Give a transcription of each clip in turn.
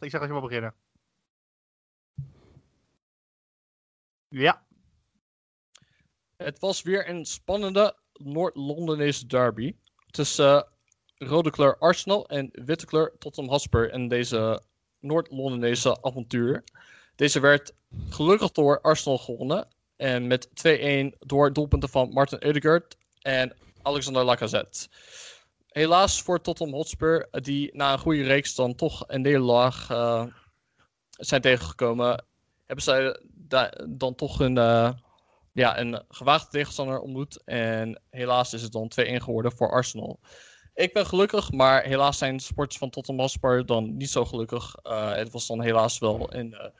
Ik zeg als je mag beginnen. Ja, Het was weer een spannende Noord-Londenese derby. Tussen eh, rode kleur Arsenal en witte kleur Tottenham Hotspur in deze Noord-Londenese avontuur. Deze werd gelukkig door Arsenal gewonnen. En met 2-1 door doelpunten van Martin Odegaard en Alexander Lacazette. Helaas voor Tottenham Hotspur, die na een goede reeks dan toch een nederlaag eh, zijn tegengekomen, hebben zij da- dan toch een, eh, ja, een gewaagde tegenstander ontmoet. En helaas is het dan 2-1 geworden voor Arsenal. Ik ben gelukkig, maar helaas zijn de van Tottenham Hotspur dan niet zo gelukkig. Eh, het was dan helaas wel een,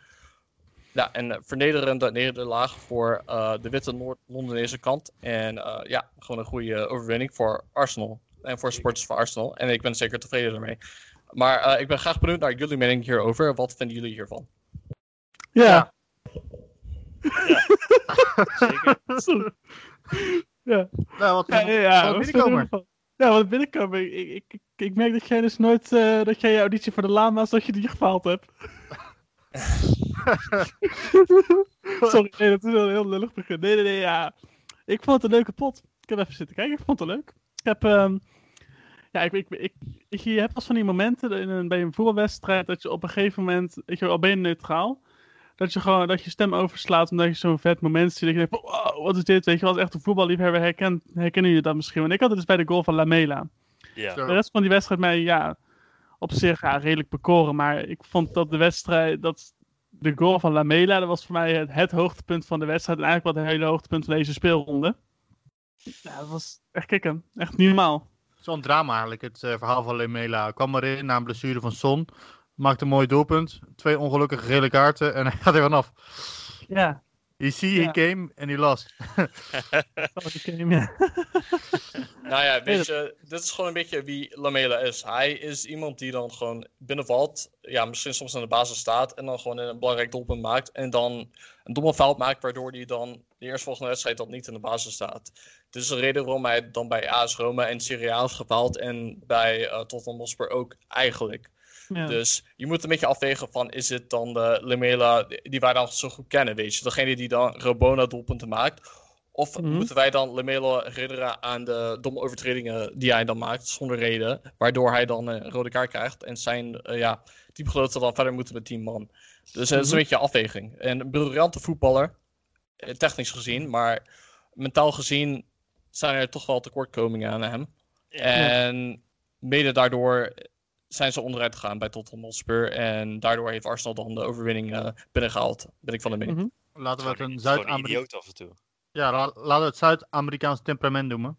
ja, een vernederende nederlaag voor de witte Noord-Londenese kant. En ja, gewoon een goede overwinning voor Arsenal. En voor supporters van Arsenal. En ik ben zeker tevreden ermee. Maar eh, ik ben graag benieuwd naar jullie mening hierover. Wat vinden jullie hiervan? Ja. Zeker. ja. nou, wat Ja, ja, ja, wat ervan? Ja, wat binnenkomen. Ik, ik, ik, ik merk dat jij dus nooit, eh, dat jij je auditie voor de Lama's, dat je die gefaald hebt. Sorry, nee, dat is wel een heel lullig begin. Nee, nee, nee, ja. Ik vond het een leuke pot. Ik heb even zitten kijken, ik vond het leuk. Ik heb, ehm, ja, ik, ik, ik, ik, je hebt als van die momenten in een, bij een voetbalwedstrijd dat je op een gegeven moment, je, al ben je neutraal, dat je gewoon, dat je stem overslaat omdat je zo'n vet moment ziet. Dat je denkt, wow, wat is dit? Weet je, als echt een voetballiefhebber herkent, herkennen jullie dat misschien. Want ik had het dus bij de goal van Lamela. Ja. De rest van die wedstrijd mij, ja, op zich ja, redelijk bekoren. Maar ik vond dat de wedstrijd, dat de goal van Lamela, dat was voor mij het, het hoogtepunt van de wedstrijd. En eigenlijk wel het hele hoogtepunt van deze speelronde. Ja, dat was echt kicken. Echt niet normaal. Zo'n drama eigenlijk, het eh, verhaal van Lemela. Kwam erin na een blessure van Son. Maakte een mooi doelpunt. Twee ongelukkige gele kaarten en hij gaat er vanaf. Ja, He see, Ja. he came en he lost. game, ja. Nou ja, weet je, dit is gewoon een beetje wie Lamela is. Hij is iemand die dan gewoon binnenvalt, ja, misschien soms aan de basis staat en dan gewoon een belangrijk doelpunt maakt. En dan een domme fout maakt, waardoor hij dan de eerstvolgende wedstrijd dan niet in de basis staat. Dit is de reden waarom hij dan bij AS Roma en Serie A is gefaald en bij eh Tottenham Hotspur ook eigenlijk. Ja. Dus je moet een beetje afwegen van, is het dan de Lemela die wij dan zo goed kennen, weet je? Degene die dan Robona doelpunten maakt. Of Mhm. moeten wij dan Lemela herinneren aan de domme overtredingen die hij dan maakt, zonder reden. Waardoor hij dan een rode kaart krijgt en zijn eh, ja, teamgenoten dan verder moeten met 10 man. Dus het is Mhm. een beetje afweging. En een briljante voetballer, eh, technisch gezien, maar mentaal gezien zijn er toch wel tekortkomingen aan hem. En mede daardoor zijn ze onderuit gegaan bij Tottenham Hotspur. En daardoor heeft Arsenal dan de overwinning eh, binnengehaald. Ben ik van de mening. Mhm. Laten we het een Zuid-Amerikaans af en toe. ja, la- laten we het Zuid-Amerikaans temperament noemen.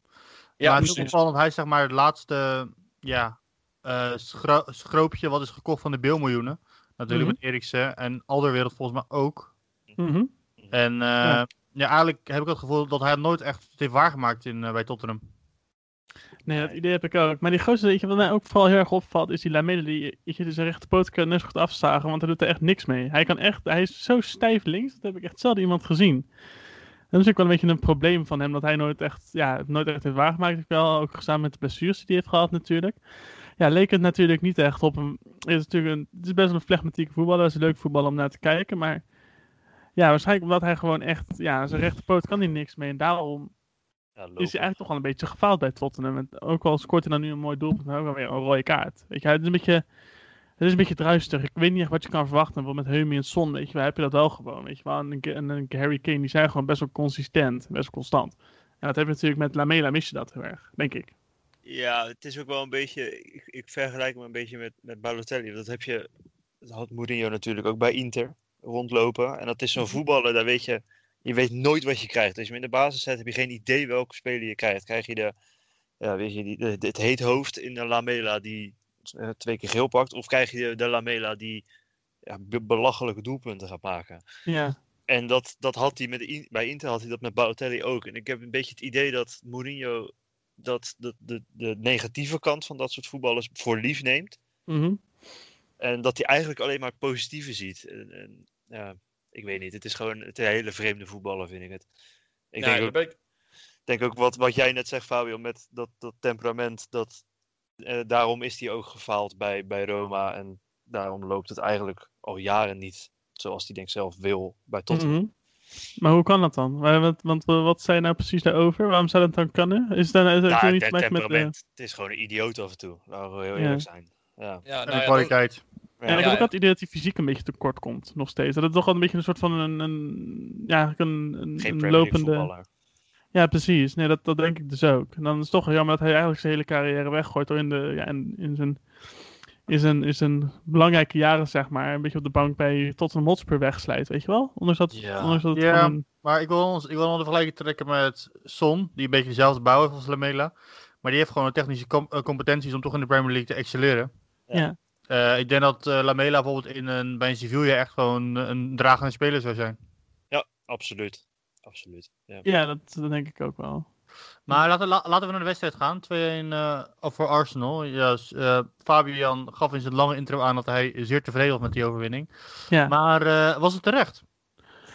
Ja, maar is precies. opvallend, hij is zeg maar het laatste ja, eh, schro- schroopje wat is gekocht van de bilmiljoenen. Natuurlijk Mhm. met Eriksen en Alderwereld volgens mij ook. Mhm. En eh, Ja. ja. eigenlijk heb ik het gevoel dat hij het nooit echt heeft waargemaakt in, bij Tottenham. Nee, dat idee heb ik ook. Maar die gozer, weet je, wat mij ook vooral heel erg opvalt, is die Lamela die weet je, zijn rechterpoot kan net goed afzagen, want hij doet er echt niks mee. Hij kan echt, hij is zo stijf links, dat heb ik echt zelden iemand gezien. Dat is ook wel een beetje een probleem van hem, dat hij nooit echt, ja, nooit echt heeft waargemaakt. Ik wel ook samen met de blessures die hij heeft gehad natuurlijk. Ja, leek het natuurlijk niet echt op hem. Het is natuurlijk een, het is best wel een flegmatieke voetballer, het is een leuk voetbal om naar te kijken, maar ja, waarschijnlijk omdat hij gewoon echt, ja, zijn rechterpoot kan hij niks mee en daarom Ja, is hij eigenlijk toch wel een beetje gefaald bij Tottenham. En ook al scoort hij dan nu een mooi doelpunt, maar ook alweer een rode kaart. Weet je, het is een beetje, het is een beetje druistig. Ik weet niet echt wat je kan verwachten. Bijvoorbeeld met Heumy en Son, weet je wel, heb je dat wel gewoon. Weet je wel, en, een- en een Harry Kane, die zijn gewoon best wel consistent, best wel constant. En dat heb je natuurlijk met Lamela, mis je dat heel erg, denk ik. Ja, het is ook wel een beetje. Ik, ik vergelijk me een beetje met, met Balotelli. Dat heb je. Dat had Mourinho natuurlijk ook bij Inter rondlopen. En dat is zo'n voetballer, daar weet je. Je weet nooit wat je krijgt. Als je hem in de basis zet, heb je geen idee welke speler je krijgt. Krijg je de. Ja, weet je, die, de, het heet hoofd in de Lamela die eh, twee keer geel pakt. Of krijg je de, de Lamela die ja, be- belachelijke doelpunten gaat maken. Ja. En dat, dat had hij met, bij Inter had hij dat met Balotelli ook. En ik heb een beetje het idee dat Mourinho dat de, de, de negatieve kant van dat soort voetballers voor lief neemt. Mhm. En dat hij eigenlijk alleen maar het positieve ziet. En, en, ja, ik weet niet. Het is gewoon het hele vreemde voetballer, vind ik het. Ik Ja, denk, ook, ik- denk ook wat, wat jij net zegt, Fabio, met dat, dat temperament. Dat, eh, daarom is hij ook gefaald bij, bij Roma. En daarom loopt het eigenlijk al jaren niet zoals hij denk zelf wil bij Tottenham. Mhm. Maar hoe kan dat dan? Wa- Want, want wa- wat zei je nou precies daarover? Waarom zou dat dan kunnen? Is het dan is het Ja, niet maken met... eh, temperament. Het is gewoon een idioot af en toe. Laten we heel Ja. eerlijk zijn. Ja. ja, En nou de ja, dat- kwaliteit. Ja, Ja. ik heb Ja, ook het idee dat hij fysiek een beetje tekort komt, nog steeds. Dat het toch wel een beetje een soort van een, een ja, eigenlijk een, een, een lopende... voetballer. Ja, precies. Nee, dat, dat denk ik dus ook. En dan is het toch jammer dat hij eigenlijk zijn hele carrière weggooit door in, de, ja, in, in, zijn, in, zijn, in zijn belangrijke jaren, zeg maar, een beetje op de bank bij Tottenham Hotspur wegslijt, weet je wel? Ondanks dat, Ja. ondanks dat Ja. gewoon een- Maar ik wil, ons- ik wil nog de vergelijking trekken met Son, die een beetje dezelfde bouw heeft als Lamela. Maar die heeft gewoon de technische com- eh, competenties om toch in de Premier League te excelleren. Ja. Eh, ik denk dat eh, Lamela bijvoorbeeld in een, bij een Sevilla echt gewoon een dragende speler zou zijn. Absoluut. Absoluut. Ja. Ja, dat, dat denk ik ook wel. Maar laten, la- laten we naar de wedstrijd gaan. 2-1 eh, voor Arsenal. Ja, eh, Fabian gaf in zijn lange intro aan dat hij zeer tevreden was met die overwinning. Ja, Maar eh, was het terecht?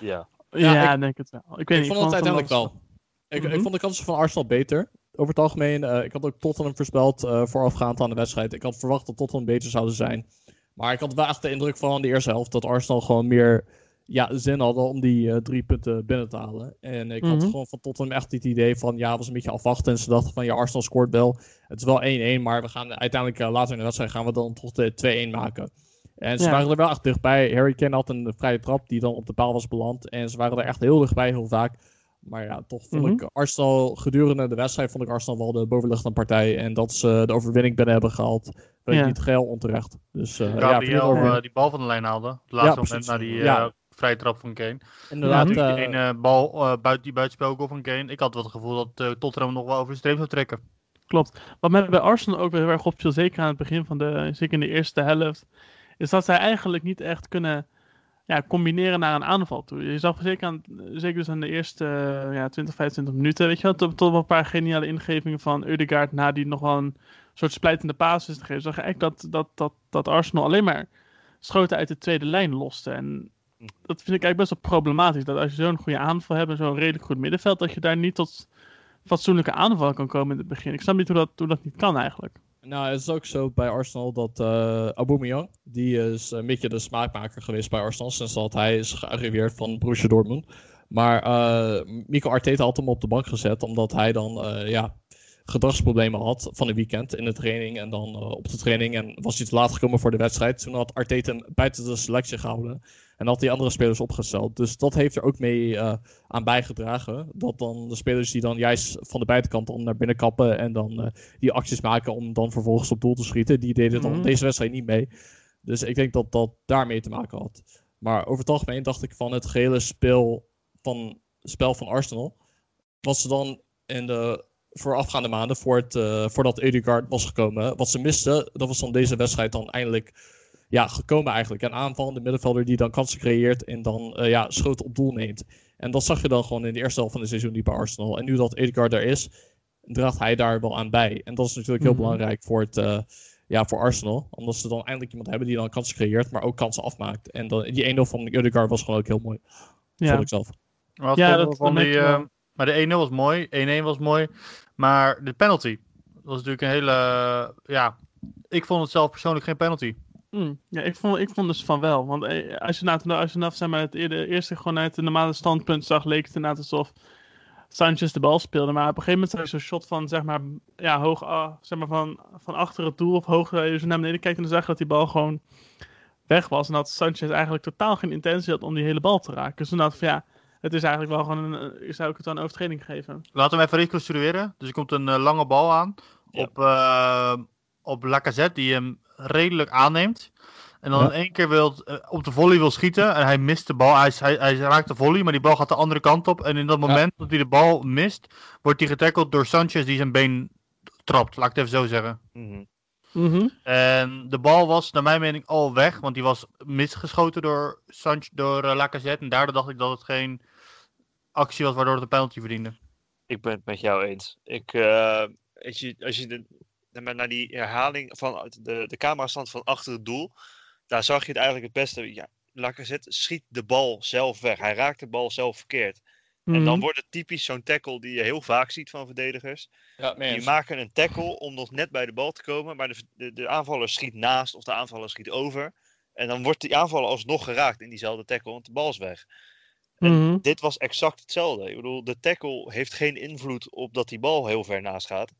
ja. ja, Ja, ik denk het wel. Ik, weet ik niet, vond het uiteindelijk wel. Ik, Mhm. ik vond de kansen van Arsenal beter. Over het algemeen, eh, ik had ook Tottenham voorspeld eh, voorafgaand aan de wedstrijd. Ik had verwacht dat Tottenham beter zouden zijn. Maar ik had wel echt de indruk van de eerste helft dat Arsenal gewoon meer ja, zin hadden om die eh, drie punten binnen te halen. En ik had Mhm. gewoon van Tottenham echt het idee van ja, was een beetje afwachten. En ze dachten van ja, Arsenal scoort wel. Het is wel 1-1, maar we gaan uiteindelijk later in de wedstrijd gaan we dan toch de 2-1 maken. En ze Ja. waren er wel echt dichtbij. Harry Kane had een vrije trap die dan op de paal was beland. En ze waren er echt heel dichtbij, heel vaak. Maar ja, toch vond Mhm. ik Arsenal gedurende de wedstrijd vond ik Arsenal wel de bovenliggende partij. En dat ze de overwinning binnen hebben gehaald, weet ik Ja. niet geheel onterecht. Dus eh ja, Gabriel eh, die bal van de lijn haalde. Op het laatste moment precies. na die eh, Ja. vrije trap van Kane. Inderdaad, die eh, ene bal buiten die buitenspelgoal van Kane. Ik had wel het gevoel dat Tottenham nog wel over de streep zou trekken. Klopt. Wat mij bij Arsenal ook weer heel erg opviel, zeker aan het begin van de, zeker in de eerste helft, is dat zij eigenlijk niet echt kunnen ja, combineren naar een aanval toe. Je zag zeker, aan, zeker dus aan de eerste ja, 20, 25 minuten, weet je wel, tot, tot een paar geniale ingevingen van Eudegaard na die nog wel een soort splijtende paas is te geven. Zag eigenlijk dat, dat, dat, dat Arsenal alleen maar schoten uit de tweede lijn loste. En dat vind ik eigenlijk best wel problematisch. Dat als je zo'n goede aanval hebt en zo'n redelijk goed middenveld, dat je daar niet tot fatsoenlijke aanval kan komen in het begin. Ik snap niet hoe dat, hoe dat niet kan eigenlijk. Nou, het is ook zo bij Arsenal dat eh Aubameyang, die is een beetje de smaakmaker geweest bij Arsenal sinds dat hij is gearriveerd van Borussia Dortmund. Maar eh Mikel Arteta had hem op de bank gezet omdat hij dan eh, ja, gedragsproblemen had van een weekend in de training en dan eh, op de training en was hij te laat gekomen voor de wedstrijd. Toen had Arteta hem buiten de selectie gehouden en had hij andere spelers opgesteld. Dus dat heeft er ook mee eh, aan bijgedragen. Dat dan de spelers die dan juist van de buitenkant dan naar binnen kappen en dan eh, die acties maken om dan vervolgens op doel te schieten, die deden dan Mhm. deze wedstrijd niet mee. Dus ik denk dat dat daarmee te maken had. Maar over het algemeen dacht ik van het gehele speel van, spel van Arsenal. Wat ze dan in de voorafgaande maanden, voor het, eh, voordat Ødegaard was gekomen, wat ze misten, dat was dan deze wedstrijd dan eindelijk ja, gekomen eigenlijk. Een aanvallende middenvelder die dan kansen creëert en dan eh, ja, schoten op doel neemt. En dat zag je dan gewoon in de eerste helft van het seizoen niet bij Arsenal. En nu dat Ødegaard er is, draagt hij daar wel aan bij. En dat is natuurlijk heel Mhm. belangrijk voor, het, eh, ja, voor Arsenal. Omdat ze dan eindelijk iemand hebben die dan kansen creëert, maar ook kansen afmaakt. En dan, die 1-0 van Ødegaard was gewoon ook heel mooi. Ja, Vond ik zelf. Maar Ja, dat- van die, eh, maar de 1-0 was mooi, 1-1 was mooi. Maar de penalty was natuurlijk een hele. ja, ik vond het zelf persoonlijk geen penalty. Mm, ja ik, vond, ik vond dus van wel. Want eh, als je, nou, als je zeg maar, het eerste gewoon uit het normale standpunt zag, leek het inderdaad alsof Sanchez de bal speelde. Maar op een gegeven moment zag je zo'n shot van, zeg maar, ja, hoog, ah, zeg maar van, van achter het doel of hoog, eh, je naar beneden kijkt en dan zag je dat die bal gewoon weg was. En dat Sanchez eigenlijk totaal geen intentie had om die hele bal te raken. Dus toen dacht van, ja, het is eigenlijk wel gewoon, een, eh, zou ik het dan een overtreding geven. Laten we hem even reconstrueren. Dus er komt een eh, lange bal aan Ja. op, eh op Lacazette, die hem redelijk aanneemt. En dan Ja. in één keer wil, op de volley wil schieten en hij mist de bal. Hij, hij, hij raakt de volley, maar die bal gaat de andere kant op. En in dat moment dat hij de bal mist, wordt hij getackeld door Sanchez die zijn been trapt. Laat ik het even zo zeggen. Mhm. Mhm. En de bal was naar mijn mening al weg, want die was misgeschoten door, Sanch door Lacazette. En daardoor dacht ik dat het geen actie was waardoor het een penalty verdiende. Ik ben het met jou eens. Ik, eh, als je, als je de, de- maar naar die herhaling van de, de camera stand van achter het doel, daar zag je het eigenlijk het beste. Ja, Lacazette schiet de bal zelf weg. Hij raakt de bal zelf verkeerd. En dan Mhm. wordt het typisch zo'n tackle die je heel vaak ziet van verdedigers. Ja, Die maken een tackle om nog net bij de bal te komen, maar de, de, de aanvaller schiet naast of de aanvaller schiet over. En dan wordt die aanvaller alsnog geraakt in diezelfde tackle, want de bal is weg. Mhm. Dit was exact hetzelfde. Ik bedoel, de tackle heeft geen invloed op dat die bal heel ver naast gaat.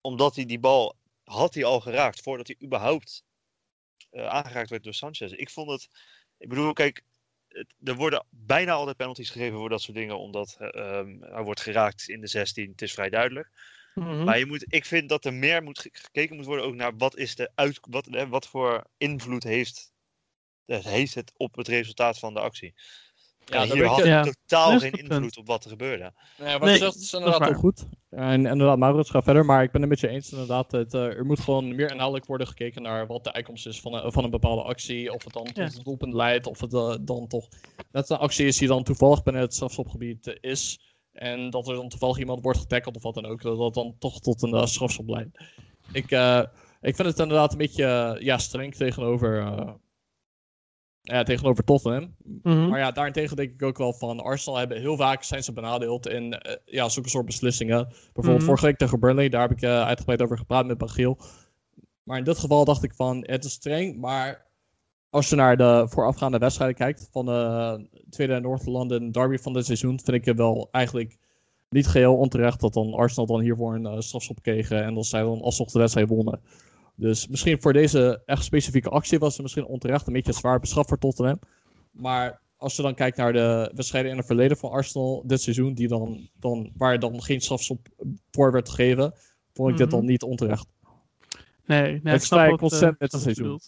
Omdat hij die bal had hij al geraakt voordat hij überhaupt eh, aangeraakt werd door Sanchez. Ik vond het. Ik bedoel, kijk, het- er worden bijna altijd penalties gegeven voor dat soort dingen, omdat ehm, hij wordt geraakt in de 16. Het is vrij duidelijk. Mhm. Maar je moet, ik vind dat er meer moet ge- gekeken moet worden ook naar wat is de uit, wat, wat voor invloed heeft, heeft het op het resultaat van de actie. Ja, En daar hier had Ja. totaal Dat geen punt. invloed op wat er gebeurde. Nee, wat Nee, zegt is inderdaad heel goed. En inderdaad, Maurits gaat verder. Maar ik ben het met je eens inderdaad. Het, eh, er moet gewoon meer inhoudelijk worden gekeken naar wat de uitkomst is van een, van een bepaalde actie. Of het dan tot Ja. een doelpunt leidt. Of het eh, dan toch net een actie is die dan toevallig binnen het strafschopgebied eh, is. En dat er dan toevallig iemand wordt getackeld of wat dan ook. Dat dat dan toch tot een uh, strafschop leidt. Ik, eh, ik vind het inderdaad een beetje ja, streng tegenover, eh, ja, tegenover Tottenham. Mhm. Maar ja, daarentegen denk ik ook wel van Arsenal hebben heel vaak zijn ze benadeeld in eh, ja, zulke soort beslissingen. Bijvoorbeeld Mhm. vorige week tegen Burnley, daar heb ik eh, uitgebreid over gepraat met Bagiel. Maar in dit geval dacht ik van, het is streng, maar als je naar de voorafgaande wedstrijden kijkt van de tweede North London derby van dit seizoen, vind ik het wel eigenlijk niet geheel onterecht dat dan Arsenal dan hiervoor een eh, strafschop kregen en dat zij dan alsnog de wedstrijd wonnen. Dus misschien voor deze echt specifieke actie was het misschien onterecht een beetje zwaar bestraft voor Tottenham. Maar als je dan kijkt naar de wedstrijden in het verleden van Arsenal dit seizoen, die dan, dan, waar dan geen strafschop voor werd gegeven, vond ik dit Mhm. dan niet onterecht. Nee, nee Het ik snap ik wat, eh, met het seizoen. Het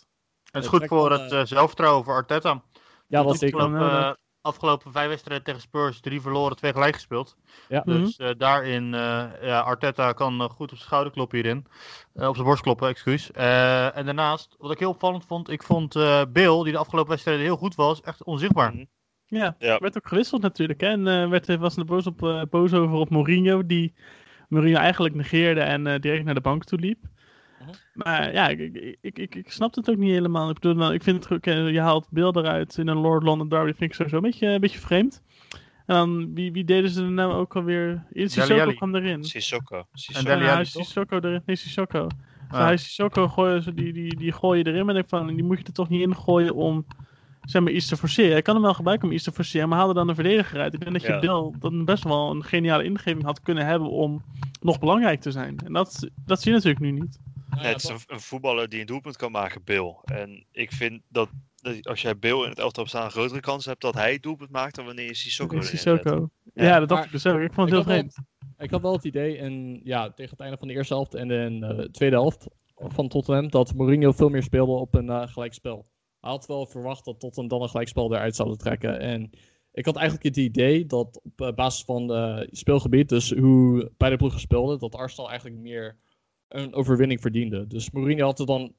is Ik goed voor het eh, eh, zelfvertrouwen voor Arteta. Ja, dat Ja, eh, afgelopen vijf wedstrijden tegen Spurs, drie verloren, twee gelijk gespeeld. Ja. Mhm. Dus eh, daarin, eh, ja, Arteta kan eh, goed op zijn schouder kloppen hierin. Eh, op zijn borst kloppen, excuus. Eh, en daarnaast, wat ik heel opvallend vond, ik vond eh Bill, die de afgelopen wedstrijden heel goed was, echt onzichtbaar. Mhm. Ja, Ja. werd ook gewisseld natuurlijk. Hè? En werd, was er boos, op, boos over op Mourinho, die Mourinho eigenlijk negeerde en eh, direct naar de bank toe liep. Mhm. Maar ja, ik, ik, ik, snap het ook niet helemaal. Ik bedoel, nou, ik vind het ook, eh, je haalt beelden eruit in een Lord London Derby, vind ik sowieso een beetje, een beetje vreemd. En dan, wie, wie deden ze er nou ook alweer? Sissoko kwam erin. Sissoko. Sissoko. En is? Sissoko erin. Nee, Sissoko. Ah. Hij is Sissoko gooien, ze- die, die, die gooi je erin. Maar ik denk van, die moet je er toch niet in gooien om zeg maar, iets te forceren. Ik kan hem wel gebruiken om iets te forceren, maar haal er dan een verdediger uit. Ik denk dat je Ja. Bill dan best wel een geniale ingeving had kunnen hebben om nog belangrijk te zijn. En dat, dat zie je natuurlijk nu niet. Het is een, een voetballer die een doelpunt kan maken, Bill. En ik vind dat, dat als jij Bill in het elftal hebt staan een grotere kans hebt dat hij het doelpunt maakt dan wanneer je Sissoko erin. Sissoko. Ja, Ja, dat dacht maar ik dus ook. Ik vond ik het heel vreemd. Ik had wel het idee, in, ja, tegen het einde van de eerste helft en de eh, tweede helft van Tottenham, dat Mourinho veel meer speelde op een eh, gelijkspel. Hij had wel verwacht dat Tottenham dan een gelijkspel eruit zouden trekken. En ik had eigenlijk het idee dat op eh, basis van het speelgebied, dus hoe beide ploegen speelden, dat Arsenal eigenlijk meer een overwinning verdiende. Dus Mourinho had het dan,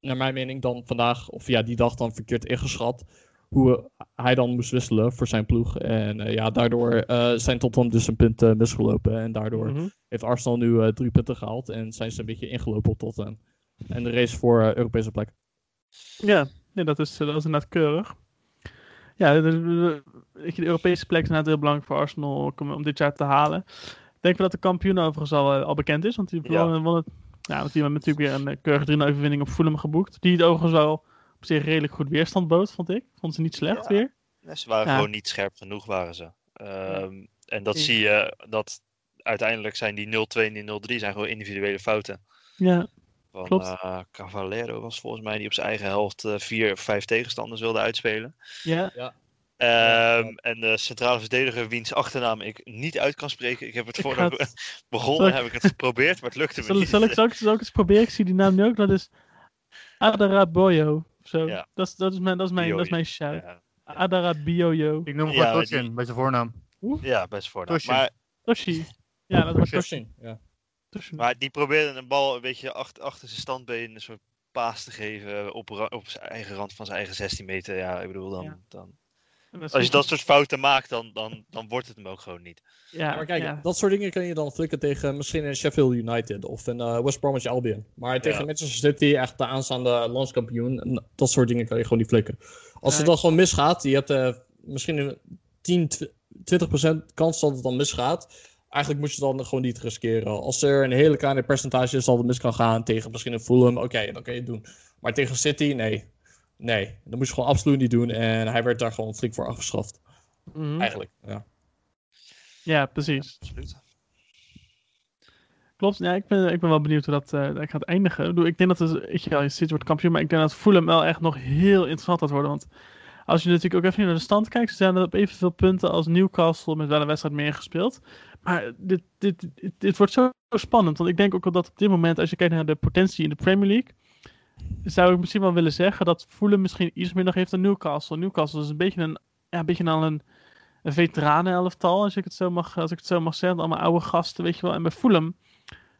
naar mijn mening, dan vandaag, of ja, die dag dan verkeerd ingeschat. Hoe hij dan moest wisselen voor zijn ploeg. En eh, ja, daardoor eh, zijn Tottenham dus een punt eh, misgelopen. En daardoor Mhm. heeft Arsenal nu drie punten gehaald. En zijn ze een beetje ingelopen op Tottenham. En de race voor Europese plek. Ja, nee, dat, is, dat is inderdaad keurig. Ja, eh, weet je, de Europese plek is inderdaad heel belangrijk voor Arsenal om, om dit jaar te halen. Denken we dat de kampioen overigens al, eh, al bekend is? Want die Ja. won, het, ja, want die hebben natuurlijk weer een eh, keurige 3 overwinning op Fulham geboekt. Die het overigens wel op zich redelijk goed weerstand bood, vond ik. Vond ze niet slecht Ja. weer. Nee, ze waren Ja. gewoon niet scherp genoeg, waren ze. Ehm, en dat Ja. zie je, dat uiteindelijk zijn die 0-2 en die 0-3 zijn gewoon individuele fouten. Ja, Van Klopt. eh, Cavallero was volgens mij die op zijn eigen helft vier of vijf tegenstanders wilde uitspelen. ja. Ehm, En de centrale verdediger, wiens achternaam ik niet uit kan spreken. Ik heb het we begonnen, heb ik het geprobeerd, maar het lukte me Zal, niet. zal, ik, zal, ik, zal ik eens proberen? Ik zie die naam nu ook. Dat is Adara Boyo. Zo. Ja. Dat, is, dat, is mijn, dat, is mijn, dat is mijn shout. Ja, Adara Bioyo. Ik noem hem Ja, gewoon Toshin die- bij zijn voornaam. ja best voor. Toshin. Maar Toshi. Ja, dat was Toshi. Ja. tussen. Maar die probeerde een bal een beetje achter, achter zijn standbeen een soort paas te geven op, op zijn eigen rand van zijn eigen 16 meter. Ja, ik bedoel, dan, Ja. dan, als je dat soort fouten maakt, dan, dan, dan wordt het hem ook gewoon niet. Ja, Ja, maar kijk, ja. dat soort dingen kun je dan flikken tegen misschien in Sheffield United of in eh, West Bromwich Albion. Maar tegen Ja. Manchester City, echt de aanstaande landskampioen, dat soort dingen kan je gewoon niet flikken. Als het dan gewoon misgaat, je hebt eh, misschien een 10, tw- 20% kans dat het dan misgaat. Eigenlijk moet je dan gewoon niet riskeren. Als er een hele kleine percentage is dat het mis kan gaan tegen misschien een Fulham, oké, dan kan je het doen. Maar tegen City, nee. Nee, dat moest je gewoon absoluut niet doen. En hij werd daar gewoon flink voor afgeschaft. Mhm. Eigenlijk, ja. Ja, precies. Absoluut. Klopt, ja, ik ben, ik ben wel benieuwd hoe dat, eh, dat gaat eindigen. Ik, bedoel, ik denk dat het, wel, je City wordt kampioen, maar ik denk dat Fulham wel echt nog heel interessant gaat worden. Want als je natuurlijk ook even naar de stand kijkt, ze zijn er op evenveel punten als Newcastle met wel een wedstrijd meer gespeeld. Maar dit, dit, dit, dit wordt zo spannend, want ik denk ook wel dat op dit moment, als je kijkt naar de potentie in de Premier League, zou ik misschien wel willen zeggen dat Fulham misschien iets meer nog heeft dan Newcastle. Newcastle is een beetje een, ja, een beetje al een, een veteranenelftal, als ik het zo mag, als ik het zo mag zeggen. Allemaal oude gasten, weet je wel. En bij Fulham,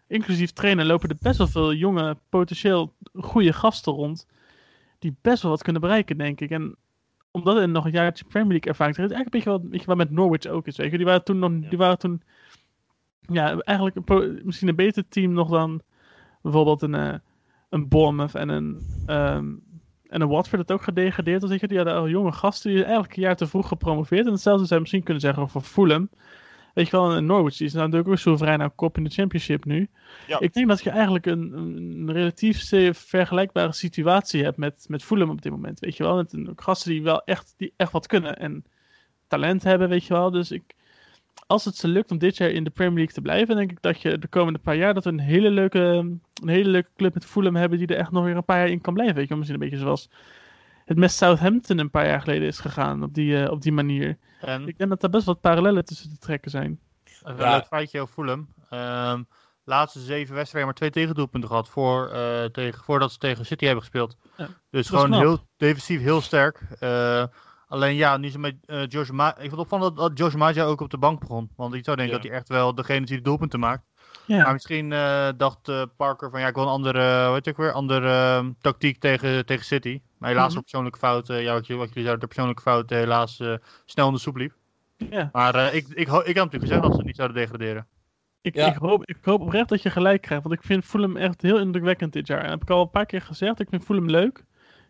inclusief trainer, lopen er best wel veel jonge, potentieel goede gasten rond. Die best wel wat kunnen bereiken, denk ik. En omdat er nog een jaartje Premier League ervaring is, eigenlijk een beetje wat, weet je, wat met Norwich ook is. Weet je. Die waren toen nog, die waren toen, ja, eigenlijk een misschien een beter team nog dan bijvoorbeeld een, eh, een Bournemouth en een, ehm, en een Watford dat ook gedegradeerd was. Weet je. Die hadden al jonge gasten die eigenlijk een jaar te vroeg gepromoveerd. En hetzelfde zou je misschien kunnen zeggen over Fulham. Weet je wel, en Norwich die is nou natuurlijk ook soeverein aan kop in de championship nu. Ja. Ik denk dat je eigenlijk een, een, een relatief vergelijkbare situatie hebt met, met Fulham op dit moment. Weet je wel, met een, gasten die wel echt, die echt wat kunnen en talent hebben, weet je wel. Dus ik, als het ze lukt om dit jaar in de Premier League te blijven, denk ik dat je de komende paar jaar dat we een hele leuke, een hele leuke club met Fulham hebben die er echt nog weer een paar jaar in kan blijven. Weet je misschien een beetje zoals het met Southampton een paar jaar geleden is gegaan op die, eh, op die manier. En Ik denk dat daar best wat parallellen tussen te trekken zijn. Even Ja. een leuk feitje over Fulham. Ehm laatste zeven wedstrijden maar twee tegendoelpunten gehad voor, eh, tegen, voordat ze tegen City hebben gespeeld. Ja, dus gewoon knap. heel defensief heel sterk. Eh, alleen ja, niet zo met eh Josh Ma Ik vond opvallend dat, dat Josh Maja ook op de bank begon. Want ik zou denken Ja. dat hij echt wel degene is die de doelpunten maakt. Ja, Maar misschien eh, dacht eh, Parker van ja, ik wil een andere, hoe heet het ook weer, andere eh, tactiek tegen, tegen City. Maar helaas Mhm. op persoonlijke fouten, ja, wat, jullie- zeiden, de persoonlijke fouten helaas eh, snel in de soep liep. ja. Maar eh, ik, ik, ho- ik had natuurlijk gezegd dat ze niet zouden degraderen. Ik, Ja. ik, hoop, ik hoop oprecht dat je gelijk krijgt. Want ik vind Fulham echt heel indrukwekkend dit jaar. En dat heb ik al een paar keer gezegd. Ik vind Fulham leuk.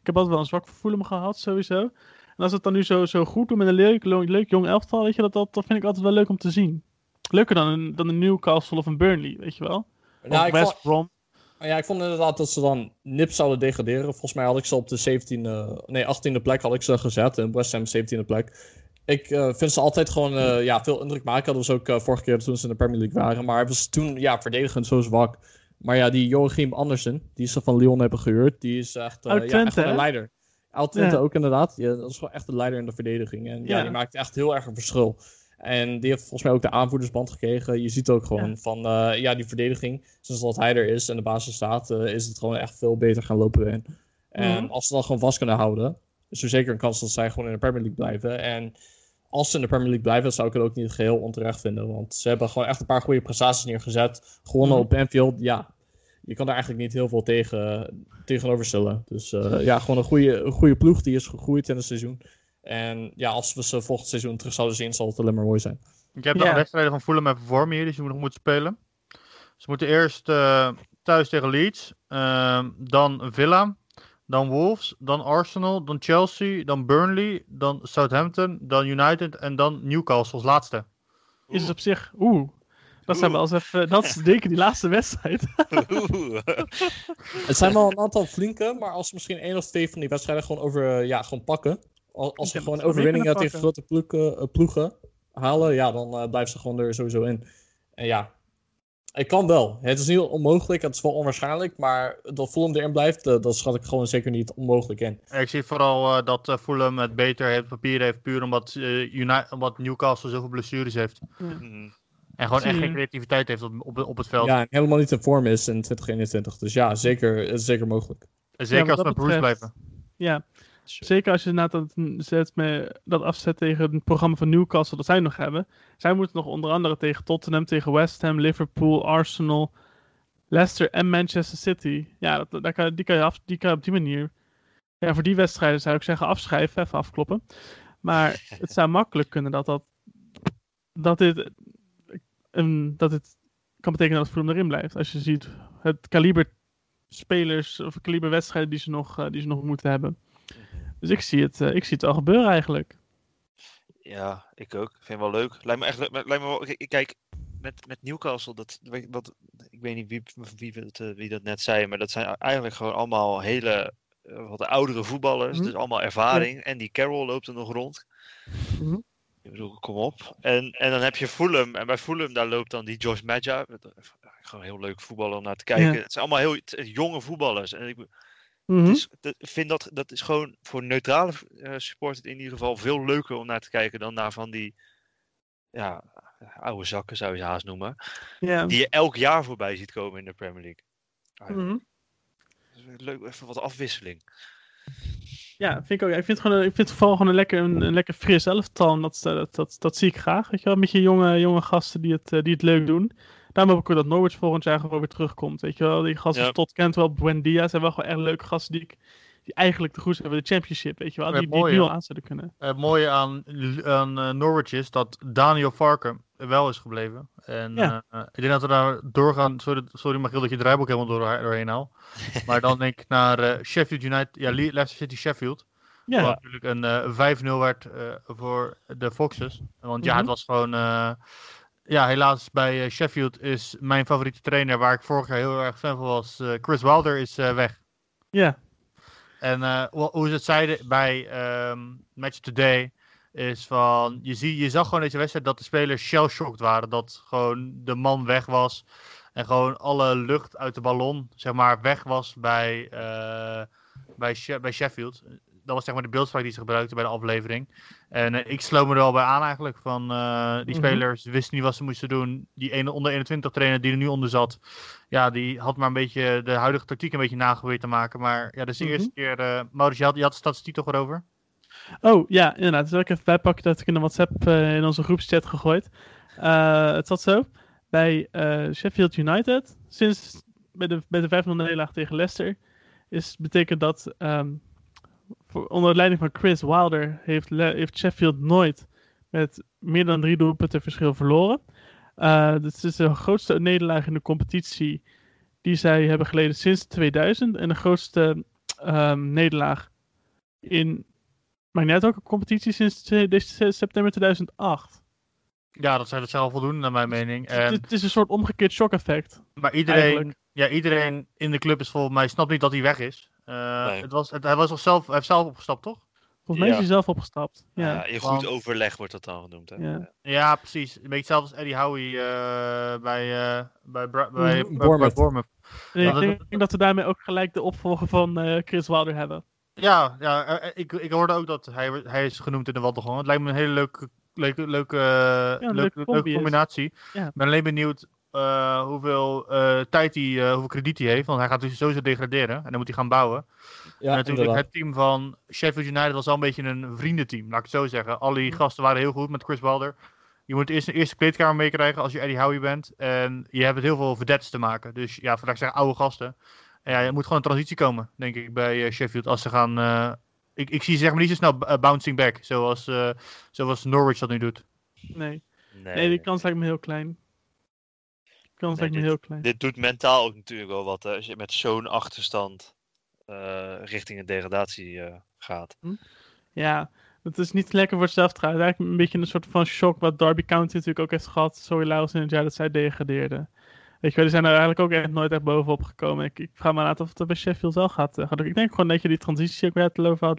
Ik heb altijd wel een zwak voor Fulham gehad, sowieso. En als het dan nu zo, zo goed doet met een leuk, leuk, jong elftal, weet je, dat, dat, dat vind ik altijd wel leuk om te zien. Leuker dan een, dan een Newcastle of een Burnley, weet je wel. Nou, of West Brom. Ja, ik vond inderdaad dat ze dan nip zouden degraderen. Volgens mij had ik ze op de 17e, nee 18e plek had ik ze gezet. En West Ham 17e plek. Ik eh, vind ze altijd gewoon eh, ja, veel indruk maken. Dat was ook eh, vorige keer toen ze in de Premier League waren. Maar het was toen ja, verdedigend zo zwak. Maar ja, die Joachim Andersen, die ze van Lyon hebben gehuurd, die is echt, ja, echt een leider. Twente Ja. ook inderdaad. Ja, dat is gewoon echt de leider in de verdediging. En ja, die maakt echt heel erg een verschil. En die heeft volgens mij ook de aanvoerdersband gekregen. Je ziet ook gewoon Ja. van, eh, ja, die verdediging, sinds dat hij er is en de basis staat, eh, is het gewoon echt veel beter gaan lopen in. En Mhm. als ze dat gewoon vast kunnen houden, is er zeker een kans dat zij gewoon in de Premier League blijven. En als ze in de Premier League blijven, zou ik het ook niet geheel onterecht vinden. Want ze hebben gewoon echt een paar goede prestaties neergezet. Gewonnen Mhm. op Anfield, ja. Je kan daar eigenlijk niet heel veel tegen, tegenover stellen. Dus eh, ja, gewoon een goede, een goede ploeg die is gegroeid in het seizoen. En ja, als we ze volgend seizoen terug zouden zien, zal het alleen maar mooi zijn. Ik heb Ja. de wedstrijden van Fulham even voor me hier, die ze nog moeten spelen. Ze moeten eerst eh, thuis tegen Leeds, ehm, dan Villa, dan Wolves, dan Arsenal, dan Chelsea, dan Burnley, dan Southampton, dan United en dan Newcastle als laatste. Is het op zich... Oeh. Dat zijn wel eens even... Dat is zeker die laatste wedstrijd. Oeh. Het zijn wel een aantal flinke, maar als ze misschien één of twee van die wedstrijden gewoon, over, ja, gewoon pakken. Als, als ze Ja, gewoon overwinningen tegen grote ploegen, eh, ploegen halen, ja, dan eh, blijven ze gewoon er sowieso in. En ja, het kan wel. Het is niet onmogelijk, het is wel onwaarschijnlijk, maar dat Fulham erin blijft, eh, dat schat ik gewoon zeker niet onmogelijk in. Ik zie vooral eh, dat eh, Fulham het beter heeft, papier heeft, puur omdat, eh, Newcastle zoveel blessures heeft. Mhm. En gewoon echt geen creativiteit heeft op, op, op het veld. Ja, en helemaal niet in vorm is in 2021. Dus ja, zeker, zeker mogelijk. En Zeker als we Bruce blijven. Ja, zeker als je inderdaad dat, zet met, dat afzet tegen het programma van Newcastle dat zij nog hebben. Zij moeten nog onder andere tegen Tottenham, tegen West Ham, Liverpool, Arsenal, Leicester en Manchester City. Ja, dat, daar kan, die, kan je af, die kan je op die manier. Ja, voor die wedstrijden zou ik zeggen afschrijven, even afkloppen. Maar het zou makkelijk kunnen dat, dat, dat, dit, een, dat dit kan betekenen dat Fulham erin blijft. Als je ziet het kaliber spelers of het kaliber wedstrijden die ze nog, eh, die ze nog moeten hebben. Dus ik zie het, eh, ik zie het al gebeuren eigenlijk. Ja, ik ook. Ik vind het wel leuk. Lijkt me echt, lijkt me wel, kijk, met, met Newcastle, dat, wat, ik weet niet wie, wie, het, eh, wie dat net zei, maar dat zijn eigenlijk gewoon allemaal hele, wat oudere voetballers. Mhm. Dus allemaal ervaring. En die Carroll loopt er nog rond. Mhm. Ik bedoel, kom op. En, en dan heb je Fulham. En bij Fulham, daar loopt dan die Josh Maja. Gewoon heel leuk voetballen om naar te kijken. Ja. Het zijn allemaal heel jonge voetballers. En ik, Mhm. het is, dat- ik vind dat, dat is gewoon voor neutrale eh supporters in ieder geval veel leuker om naar te kijken dan naar van die ja, oude zakken zou je ze haast noemen. Ja. Die je elk jaar voorbij ziet komen in de Premier League. Ah, Mhm. Leuk, even wat afwisseling. Ja, vind ik ook. Ik vind het, gewoon, ik vind het vooral gewoon een lekker, een, een lekker fris elftal. Dat, dat, dat, dat zie ik graag. Weet je wel, met je jonge, jonge gasten die het, eh, die het leuk doen. Daarom hoop ik ook dat Norwich volgend jaar gewoon weer terugkomt. Weet je wel, die gasten Ja. als Todd Cantwell, Buendia zijn wel gewoon echt leuke gasten die, ik, die eigenlijk te goed zijn voor de championship. Weet je wel, die, die nu al aan zouden kunnen. Het mooie aan, aan eh, Norwich is dat Daniel Farken wel is gebleven. En Ja. eh, ik denk dat we daar doorgaan. Sorry, sorry Magiel dat je het draaiboek helemaal door, doorheen haal. maar dan denk ik naar eh, Sheffield United. Ja, Le- Leicester City Sheffield. Ja, Wat natuurlijk een eh, 5-0 werd eh, voor de Foxes. Want ja, Mhm. het was gewoon. eh, ja, helaas bij eh, Sheffield is mijn favoriete trainer, waar ik vorig jaar heel erg fan van was, eh, Chris Wilder, is eh, weg. ja. En eh, hoe- ze het zeiden bij ehm, Match Today is van, je, zie, je zag gewoon deze wedstrijd dat de spelers shell-shocked waren. Dat gewoon de man weg was en gewoon alle lucht uit de ballon, zeg maar, weg was bij, eh, bij, bij Sheffield. Dat was zeg maar de beeldspraak die ze gebruikten bij de aflevering. En eh, ik sloot me er wel bij aan eigenlijk. Van, eh, die Mhm. spelers wisten niet wat ze moesten doen. Die ene onder 21 trainer die er nu onder zat. Ja, die had maar een beetje de huidige tactiek een beetje nageprobeerd te maken. Maar ja, dat is de Mhm. eerste keer. eh Maurits, je had, je had de statistiek toch erover? Oh, ja, inderdaad. Dus ik even bijpakken dat ik in de WhatsApp in onze groepschat gegooid. Het zat zo. Bij Sheffield United, sinds bij de, bij de 5-0 nederlaag tegen Leicester, is, betekent dat ehm, onder leiding van Chris Wilder heeft, heeft Sheffield nooit met meer dan drie doelpunten verschil verloren. Eh dit is de grootste nederlaag in de competitie die zij hebben geleden sinds 2000. En de grootste ehm, nederlaag in maar net ook een competitie sinds september 2008. Ja, dat zou, dat zou wel voldoen naar mijn mening. Het, En, het is een soort omgekeerd shock effect. maar iedereen, eigenlijk. ja, iedereen in de club is volgens mij snapt niet dat hij weg is. Eh, Nee. het was, het, hij, was al zelf, hij heeft zelf opgestapt, toch? Volgens mij is Ja. hij zelf opgestapt. Ja. Ja. in goed want- overleg wordt dat dan genoemd. Hè? Ja. Ja, precies. Een beetje hetzelfde als Eddie Howie eh, bij, eh, bij, Bra- bij, bij, bij Bournemouth. Ik dat- denk dat we daarmee ook gelijk de opvolger van eh, Chris Wilder hebben. Ja, ja ik, ik hoorde ook dat hij, hij is genoemd in de Wandelgang. Het lijkt me een hele leuke, leuke, leuke, leuke, leuke combinatie. Ja. Ik ben alleen benieuwd eh, hoeveel eh, tijd hij, eh, hoeveel krediet hij heeft. Want hij gaat dus sowieso degraderen en dan moet hij gaan bouwen. Ja, en natuurlijk inderdaad. het team van Sheffield United was al een beetje een vriendenteam, laat ik het zo zeggen. Al die gasten waren heel goed met Chris Wilder. Je moet eerst een eerste kleedkamer meekrijgen als je Eddie Howie bent. En je hebt met heel veel vedettes te maken. Dus ja, vandaag zeggen oude gasten. En ja, er moet gewoon een transitie komen, denk ik, bij Sheffield. Als ze gaan... eh, ik, ik zie ze zeg maar niet zo snel bouncing back, zoals, eh, zoals Norwich dat nu doet. Nee. Nee, nee, die kans lijkt me heel klein. Kans lijkt me heel klein. Dit doet mentaal ook natuurlijk wel wat. Hè? Als je met zo'n achterstand eh, richting een degradatie eh, gaat. Ja, het is niet lekker voor zelfvertrouwen. Het is eigenlijk een beetje een soort van shock wat Derby County natuurlijk ook heeft gehad. Sorry Laurens in het jaar dat zij degradeerden. Weet je wel, die zijn er eigenlijk ook echt nooit echt bovenop gekomen. Ik, ik vraag me af of het bij Sheffield wel gaat. eh. Ik denk gewoon dat je die transitie ook weer over had,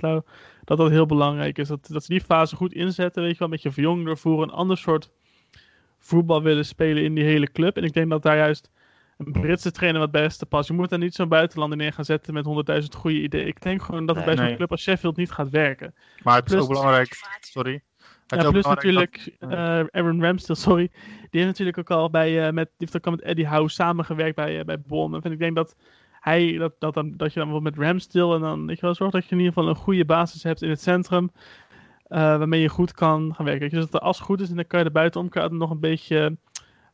dat dat heel belangrijk is. Dat, dat ze die fase goed inzetten, weet je wel, een beetje verjongen doorvoeren. Een ander soort voetbal willen spelen in die hele club. En ik denk dat daar juist een Britse trainer wat beste past. Je moet daar niet zo'n buitenlander neer gaan zetten met 100.000 goede ideeën. Ik denk gewoon dat het Nee. bij zo'n Nee. club als Sheffield niet gaat werken. Maar het is Plus- ook belangrijk... Sorry. Het is Ja, ook plus dat- natuurlijk eh Aaron Ramsdale, sorry. Die heeft natuurlijk ook al bij, eh, met, die heeft ook al met Eddie Howe samengewerkt bij, eh, bij Bournemouth. En ik denk dat hij, dat, dat, dan, dat je dan bijvoorbeeld met Ramsdale en dan, je wel, zorgt dat je in ieder geval een goede basis hebt in het centrum. Eh, waarmee je goed kan gaan werken. Dus dat de as goed is en dan kan je er buitenom kan je er nog een beetje,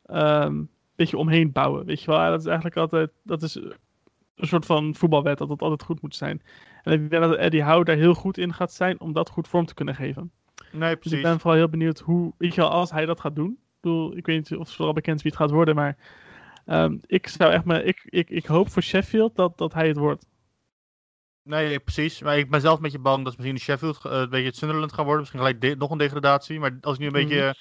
ehm, beetje omheen bouwen. Weet je wel, Ja, dat is eigenlijk altijd, dat is een soort van voetbalwet, dat het altijd goed moet zijn. En ik denk dat Eddie Howe daar heel goed in gaat zijn om dat goed vorm te kunnen geven. Nee, Dus precies. ik ben vooral heel benieuwd hoe, als hij dat gaat doen. Ik bedoel, ik weet niet of het vooral bekend is wie het gaat worden, maar ehm, ik zou echt maar, ik, ik, ik hoop voor Sheffield dat, dat hij het wordt. Nee, precies. Maar ik ben zelf een beetje bang dat misschien Sheffield eh, een beetje het Sunderland gaan worden. Misschien gelijk de- nog een degradatie. Maar als ik nu een beetje... Mhm. eh,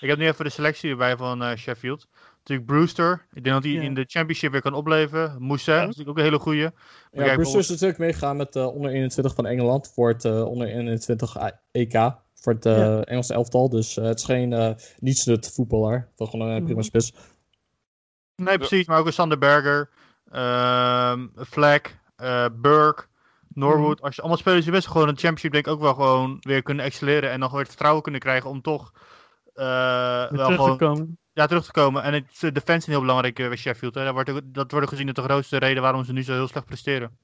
ik heb nu even de selectie erbij van eh, Sheffield. Natuurlijk Brewster. Ik denk dat hij in de Championship weer kan opleven. Mousset Ja. is natuurlijk ook een hele goeie. Ja, Brewster is natuurlijk meegegaan met de onder 21 van Engeland voor het onder 21 EK. Voor het Ja. Engelse elftal. Dus het is geen nietsnut voetballer. Toch gewoon een prima Mhm. spits. Nee, precies. Maar ook een Sander Berger. ehm Fleck. Burke. Norwood. Als je allemaal spelers die best gewoon de Championship denk ik ook wel gewoon weer kunnen excelleren. En dan weer het vertrouwen kunnen krijgen om toch... eh, Weer wel terug te gewoon komen. ja, terug te komen. En het, de defensie is heel belangrijk eh, bij Sheffield. Hè. Dat, wordt, dat wordt gezien als de grootste reden waarom ze nu zo heel slecht presteren.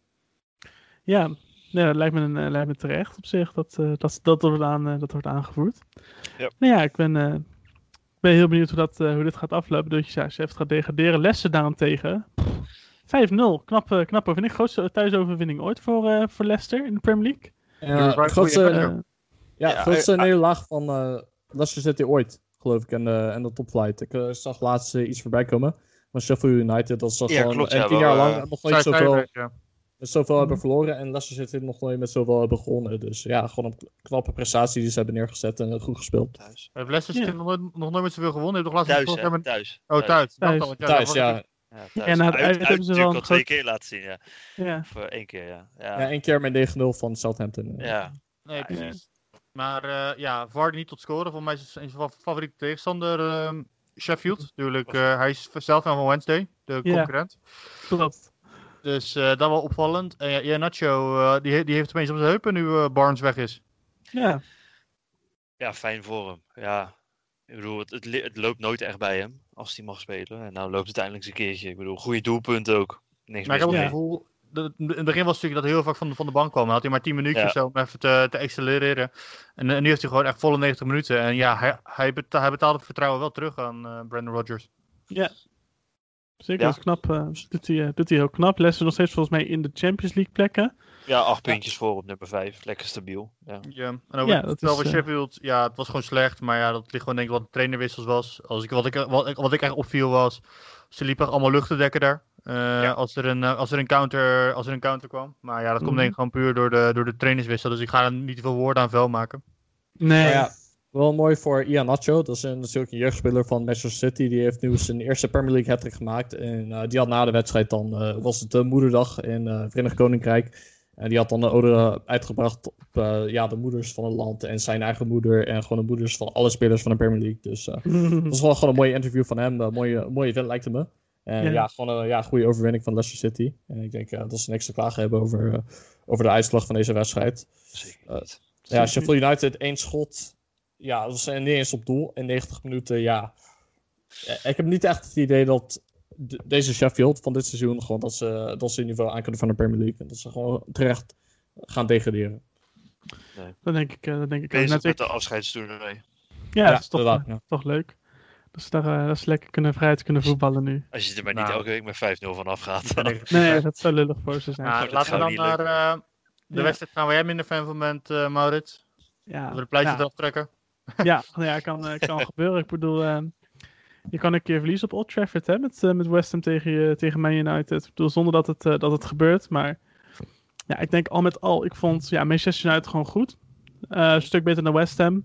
Ja, nee, dat lijkt me, een, eh, lijkt me terecht op zich. Dat, eh, dat, dat, wordt, aan, eh, dat wordt aangevoerd. Ja. Nou ja, ik ben, eh, ben heel benieuwd hoe, dat, eh, hoe dit gaat aflopen. Dus ja, Sheffield gaat degraderen. Lessen daarentegen. pff, 5-0. Knap, eh, knap overwinning. Grootste thuisoverwinning ooit voor, eh, voor Leicester in de Premier League. Ja, grootste, ja, Ja, grootste eh, nederlaag van Leicester City ooit. Geloof ik. En, de en de topflight. Ik zag laatst iets voorbij komen. Maar Sheffield United, dat is toch Ja, gewoon klopt, en ja, tien wel, jaar lang nog nooit zoveel, ja. zoveel hebben verloren. En Leicester City nog nooit met zoveel hebben gewonnen. Dus ja, gewoon een knappe prestatie die ze hebben neergezet en goed gespeeld. Thuis. Heeft Leicester Ja. City nog, nooit, nog nooit met zoveel gewonnen? Heeft toch laatst Thuis, hè? Oh, thuis. Thuis. Ja, ja. En na het uit, uit uit hebben ze wel een twee keer laten zien, ja. ja. Of één keer, ja. Ja, Ja, één keer met 9-0 van Southampton. ja. Nee, Ja, precies. Maar eh, ja, Vardy niet tot scoren. Voor mij is van favoriete tegenstander ehm, Sheffield. Natuurlijk, eh, hij is zelf van Wednesday, de Ja. concurrent. Klopt. Dus eh, dat wel opvallend. En ja, ja Nacho, eh, die, die heeft opeens op zijn heupen nu eh, Barnes weg is. Ja. ja, fijn voor hem. Ja. Ik bedoel, het, het loopt nooit echt bij hem als hij mag spelen. En nou loopt het eindelijk eens een keertje. Ik bedoel, goede doelpunten ook. Niks Maar ik heb het gevoel, dat- in het begin was het natuurlijk dat hij heel vaak van de, van de bank kwam. Dan had hij maar 10 minuutjes Ja. zo om even te, te accelereren. En, eh, nu heeft hij gewoon echt volle 90 minuten. En ja, hij, hij, beta- hij betaalt het vertrouwen wel terug aan eh, Brandon Rodgers. Zeker, Ja. dat is knap. eh, doet, hij, doet hij heel knap. Leicester nog steeds volgens mij in de Champions League plekken. Ja, acht puntjes voor op nummer vijf. Lekker stabiel. Ja. Ja, en ook Ja, het spel van eh, Sheffield, ja, het was gewoon slecht. Maar ja, dat ligt gewoon denk ik wat de trainerwissels was. Als ik, wat, ik, wat, ik, wat ik echt opviel was, ze liepen echt allemaal lucht te dekken daar. eh, als, er een, eh, als, er een counter, als er een counter kwam. Maar ja, dat komt Mhm. denk ik gewoon puur door de, door de trainerswissel. Dus ik ga er niet te veel woorden aan vuil maken. Nee. Ja, wel mooi voor Ian Nacho. Dat is een, natuurlijk een jeugdspeler van Manchester City. Die heeft nu zijn eerste Premier League hat gemaakt. En die had na de wedstrijd dan, eh, was het de moederdag in eh Verenigd Koninkrijk. En die had dan een ode uitgebracht op eh, ja, de moeders van het land. En zijn eigen moeder. En gewoon de moeders van alle spelers van de Premier League. Dus eh, dat was wel gewoon een mooi interview van hem. Een mooie, mooie event lijkt het me. En Ja. ja, gewoon een ja, goede overwinning van Leicester City. En ik denk eh, dat ze niks te klagen hebben over, over de uitslag van deze wedstrijd. Zeker. Ja, Sheffield United, één schot. Ja, dat was niet eens op doel in 90 minuten. Ja, ik heb niet echt het idee dat de- deze Sheffield van dit seizoen gewoon dat ze, dat ze het niveau aan kunnen van de Premier League. En dat ze gewoon terecht gaan degraderen. Dat denk ik, eh, dat denk ik ook. Bezig Net met ik- de afscheidstoernooi. Ja, dat is toch, ja. toch leuk. Dat ze daar eh, dat ze lekker kunnen, vrijheid kunnen voetballen nu. Als je er maar niet Nou. elke week met 5-0 van afgaat. Nee, dat zou lullig voor ze zijn. Nou, laten we dan naar eh, de Ja. wedstrijd gaan waar jij minder fan van bent, eh, Maurits. ja, Dat we de pleitjes ja, eraf trekken. ja, nou ja, kan, kan gebeuren. Ik bedoel, eh, je kan een keer verliezen op Old Trafford hè, met, eh, met West Ham tegen, tegen Man United. Ik bedoel, zonder dat het, eh, dat het gebeurt. Maar ja, ik denk al met al, ik vond ja, Manchester United gewoon goed. Eh, een stuk beter dan West Ham.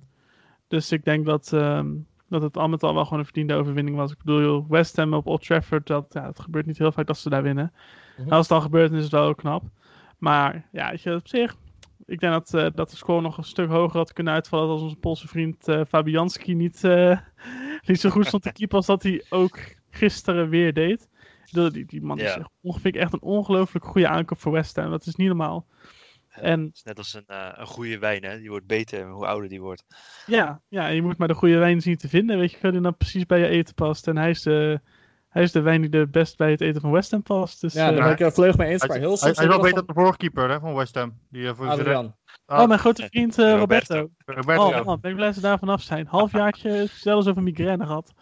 Dus ik denk dat, ehm, dat het al met al wel gewoon een verdiende overwinning was. Ik bedoel, West Ham op Old Trafford, dat, ja, het gebeurt niet heel vaak dat ze daar winnen. Mhm. En als het dan gebeurt, dan is het wel knap. Maar ja, je, op zich, ik denk dat, eh, dat de score nog een stuk hoger had kunnen uitvallen als onze Poolse vriend eh, Fabianski niet, eh, niet zo goed stond te keeper als dat hij ook gisteren weer deed. Die, die man is echt, ongeveer echt een ongelooflijk goede aankoop voor West Ham. Dat is niet normaal. En Het is net als een, een goede wijn, hè? Die wordt beter hoe ouder die wordt. ja, ja, je moet maar de goede wijn zien te vinden. Weet je, die dan precies bij je eten past. En hij is de, hij is de wijn die er best bij het eten van West Ham past. Dus, Ja, eh, daar ben ik volledig mee eens. Hij, Maar heel hij, is wel beter dan de vorige keeper hè, van West Ham. Die, eh, voor Adrian. oh, mijn grote vriend eh, Roberto. Roberto. Oh man, ben ik blij dat ze daar vanaf zijn. Halfjaartje zelfs over migraine gehad.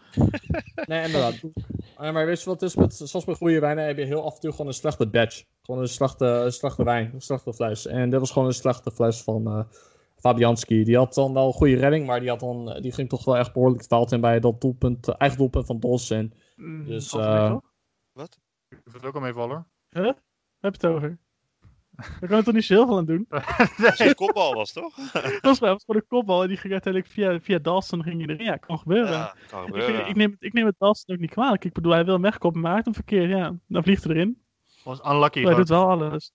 Nee, inderdaad. Maar weet je wat het is? Met, zoals bij goede wijnen heb je heel af en toe gewoon een slechte batch. Gewoon een slechte, een slechte wijn, een slechte fles. En dit was gewoon een slechte fles van eh Fabianski. Die had dan wel een goede redding, maar die, had dan, eh, die ging toch wel echt behoorlijk fout in bij dat doelpunt, eh, eigen doelpunt van Dos. En Dus, valt eh, mee, toch? Ik vind het ook al meevallen. Huh? Heb je het over? Daar kan het toch niet zo heel veel aan doen? Het een kopbal was, toch? Dat was wel voor de kopbal en die ging uiteindelijk via, via Dawson ging hij erin. Ja, kan gebeuren. Ja, kan ik, gebeuren. ik, neem, het- ik neem het Dawson ook niet kwalijk. Ik bedoel, hij wil hem wegkoppen, maar hem verkeerd. Ja, dan vliegt hij erin. Was unlucky. hij doet wel alles.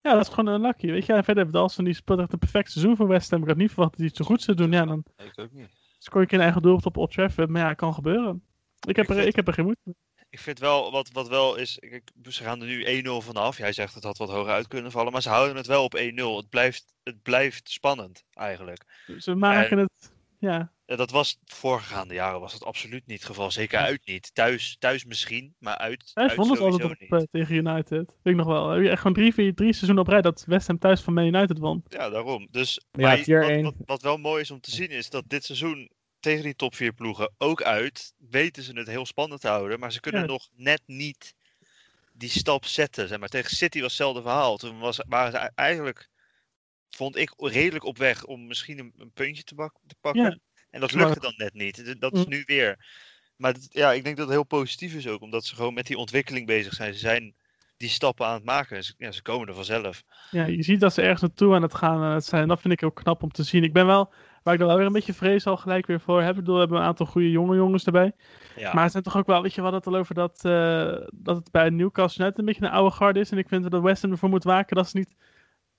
Ja, dat is gewoon een lucky. Weet je, en verder heeft Dawson die speelt echt een perfect seizoen voor West Ham. Ik had niet verwacht dat hij het zo goed zou doen. Ja, dan Nee, ik ook niet. scoor je een eigen doelpunt op Old Trafford. Maar ja, kan gebeuren. Ik heb, Ik er, vind- ik heb er geen moeite mee. Ik vind wel, wat, wat wel is, kijk, ze gaan er nu 1-0 vanaf. Jij zegt het had wat hoger uit kunnen vallen, maar ze houden het wel op 1-0. Het blijft, het blijft spannend, eigenlijk. Ze maken het... Ja, dat was, voorgaande jaren was dat absoluut niet het geval. Zeker uit niet. Thuis, thuis misschien, maar uit, hij uit vond het altijd op niet. eh, tegen United. Weet ik nog wel. Heb je echt gewoon drie, vier, drie seizoenen op rij dat West Ham thuis van Man United won. Ja, daarom. Dus Ja, maar wat wel mooi is om te zien is dat dit seizoen tegen die top 4 ploegen ook uit weten ze het heel spannend te houden, maar ze kunnen Ja. nog net niet die stap zetten. Zeg maar. Tegen City was hetzelfde verhaal. Toen was, waren ze eigenlijk, vond ik, redelijk op weg om misschien een, een puntje te, bak- te pakken. Ja. En dat lukte dan net niet. Dat is Mm. nu weer. Maar ja, ik denk dat het heel positief is ook, omdat ze gewoon met die ontwikkeling bezig zijn. Ze zijn die stappen aan het maken. en Ze, ja, ze komen er vanzelf. Ja, je ziet dat ze ergens naartoe aan het gaan aan het zijn. En dat vind ik ook knap om te zien. Ik ben wel, waar ik dan wel weer een beetje vrees al gelijk weer voor heb. Ik bedoel, we hebben een aantal goede jonge jongens erbij. Ja. Maar het zijn toch ook wel, weet je, we hadden het al over dat, eh, dat het bij Newcastle net een beetje een oude garde is. En ik vind dat West Ham ervoor moet waken dat ze niet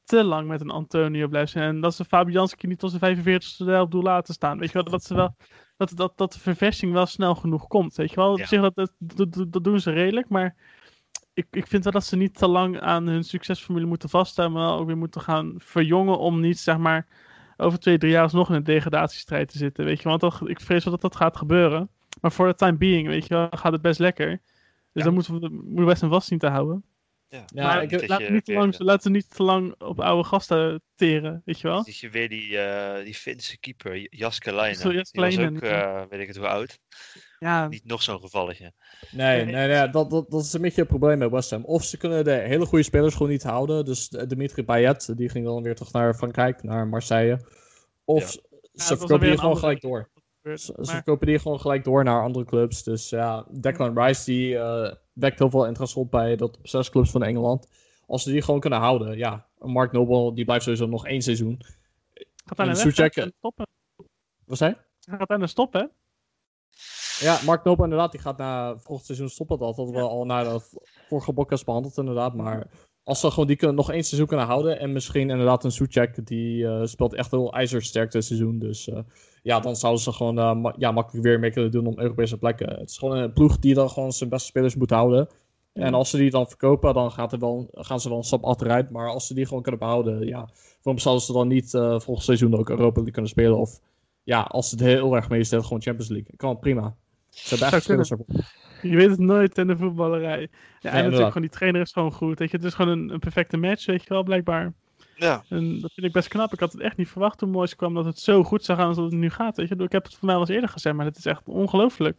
te lang met een Antonio blijven zijn. En dat ze Fabianski niet tot zijn 45ste op doel laten staan. Weet je wel, dat ze wel, dat, dat, dat de verversing wel snel genoeg komt. Weet je wel, op Ja. zich dat, dat, dat, dat doen ze redelijk, maar ik, ik vind wel dat ze niet te lang aan hun succesformule moeten vasthouden, maar wel ook weer moeten gaan verjongen om niet, zeg maar, over twee, drie jaar alsnog in een degradatiestrijd te zitten. Weet je, want dat, ik vrees wel dat dat gaat gebeuren. Maar voor de time being, weet je wel, gaat het best lekker. Dus Ja. dan moeten we moeten we best een vast zien te houden. Ja, maar ik- laten, je we niet te lang, laten we niet te lang op oude gasten teren, weet je wel? Dat je weer die, eh, die Finse keeper, Jaskelainen. Zo, Die was ook, eh, weet ik het hoe oud. Ja, Niet nog zo'n gevalletje. Nee, Nee. nee, nee dat, dat, dat is een beetje het probleem met West Ham. Of ze kunnen de hele goede spelers gewoon niet houden. Dus de- Dimitri Payet, die ging dan weer terug naar Frankrijk, naar Marseille. Of Ja. ze- dat verkopen die gewoon gelijk door. gebeurt. Ze, verkopen die gewoon gelijk door naar andere clubs. Dus ja, Declan Rice die eh, wekt heel veel interesse op bij de top 6 clubs van Engeland. Als ze die gewoon kunnen houden, ja. Mark Noble die blijft sowieso nog één seizoen. gaat hij naar en stoppen. Wat zei? Hij gaat hij naar stoppen? Ja, Mark Noble inderdaad, die gaat na volgend seizoen stoppen. Dat hadden we al naar de vorige podcast behandeld inderdaad. Maar als ze gewoon die kunnen, nog één seizoen kunnen houden. En misschien inderdaad een Soetjek, die eh, speelt echt heel ijzersterk dit seizoen. Dus eh, ja, dan zouden ze gewoon eh, ma- ja, makkelijk weer mee kunnen doen om Europese plekken. Het is gewoon een ploeg die dan gewoon zijn beste spelers moet houden. En als ze die dan verkopen, dan gaat er wel, gaan ze wel een stap achteruit. Maar als ze die gewoon kunnen behouden, ja, waarom zouden ze dan niet volgend seizoen ook Europa League kunnen spelen? Of ja, als het heel erg mee is, gewoon Champions League. Kan prima. Ze hebben echt Zou spelers ervoor. Je weet het nooit in de voetballerij. Ja, en natuurlijk gewoon die trainer is gewoon goed. Weet je, het is gewoon een, een perfecte match, weet je wel, blijkbaar. Ja, En dat vind ik best knap. Ik had het echt niet verwacht toen Moyes kwam dat het zo goed zou gaan als dat het nu gaat. Weet je? Ik heb het voor mij wel eens eerder gezegd, maar het is echt ongelooflijk.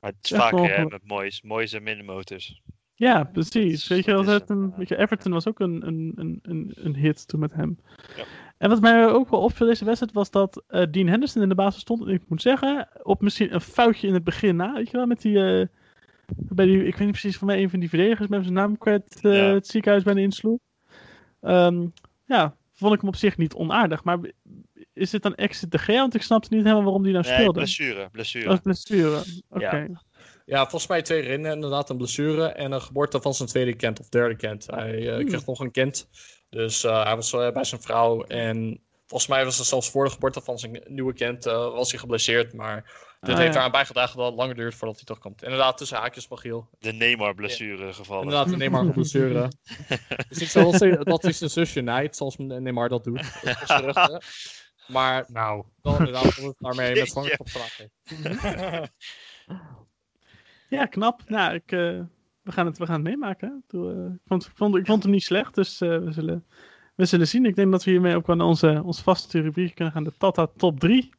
maar het is Ja, vaker hè, met moois. Moois en middenmotors. Ja, precies. Weet je, Dat het een, weet je, Everton was ook een, een, een, een, een hit toen met hem. Ja. En wat mij ook wel opviel deze wedstrijd was dat eh, Dean Henderson in de basis stond. En ik moet zeggen, op misschien een foutje in het begin na, weet je wel, met die... eh, bij die ik weet niet precies, voor mij een van die verdedigers met zijn naam kwijt eh, Ja. het ziekenhuis bijna insloeg. Ehm, ja, vond ik hem op zich niet onaardig. Maar is dit dan exit de G? Want ik snapte niet helemaal waarom die nou Nee, speelde. blessure. blessure. Is blessure. Oké. Ja, volgens mij twee rinnen inderdaad, een blessure en een geboorte van zijn tweede kind of derde kind. Hij eh, Hmm. kreeg nog een kind, dus eh, hij was eh, bij zijn vrouw en volgens mij was het zelfs voor de geboorte van zijn nieuwe kind eh, was hij geblesseerd, maar dit Ah, heeft ja. eraan bijgedragen dat het langer duurt voordat hij terugkomt. Inderdaad, tussen haakjes Magiel. De Neymar-blessure gevallen. Inderdaad, Neymar een blessure. Het is niet zoals hij- dat hij zijn zusje nijdt, zoals Neymar dat doet. Is. Maar Nou, wel inderdaad het daarmee met zwangerschap te maken. Ja, knap. Nou, ik, eh, we gaan het, we gaan het meemaken. ik, eh, vond, vond, ik vond hem niet slecht, dus eh, we, zullen, we zullen zien. Ik denk dat we hiermee ook aan onze, ons vaste rubriek kunnen gaan, de Tata Top 3.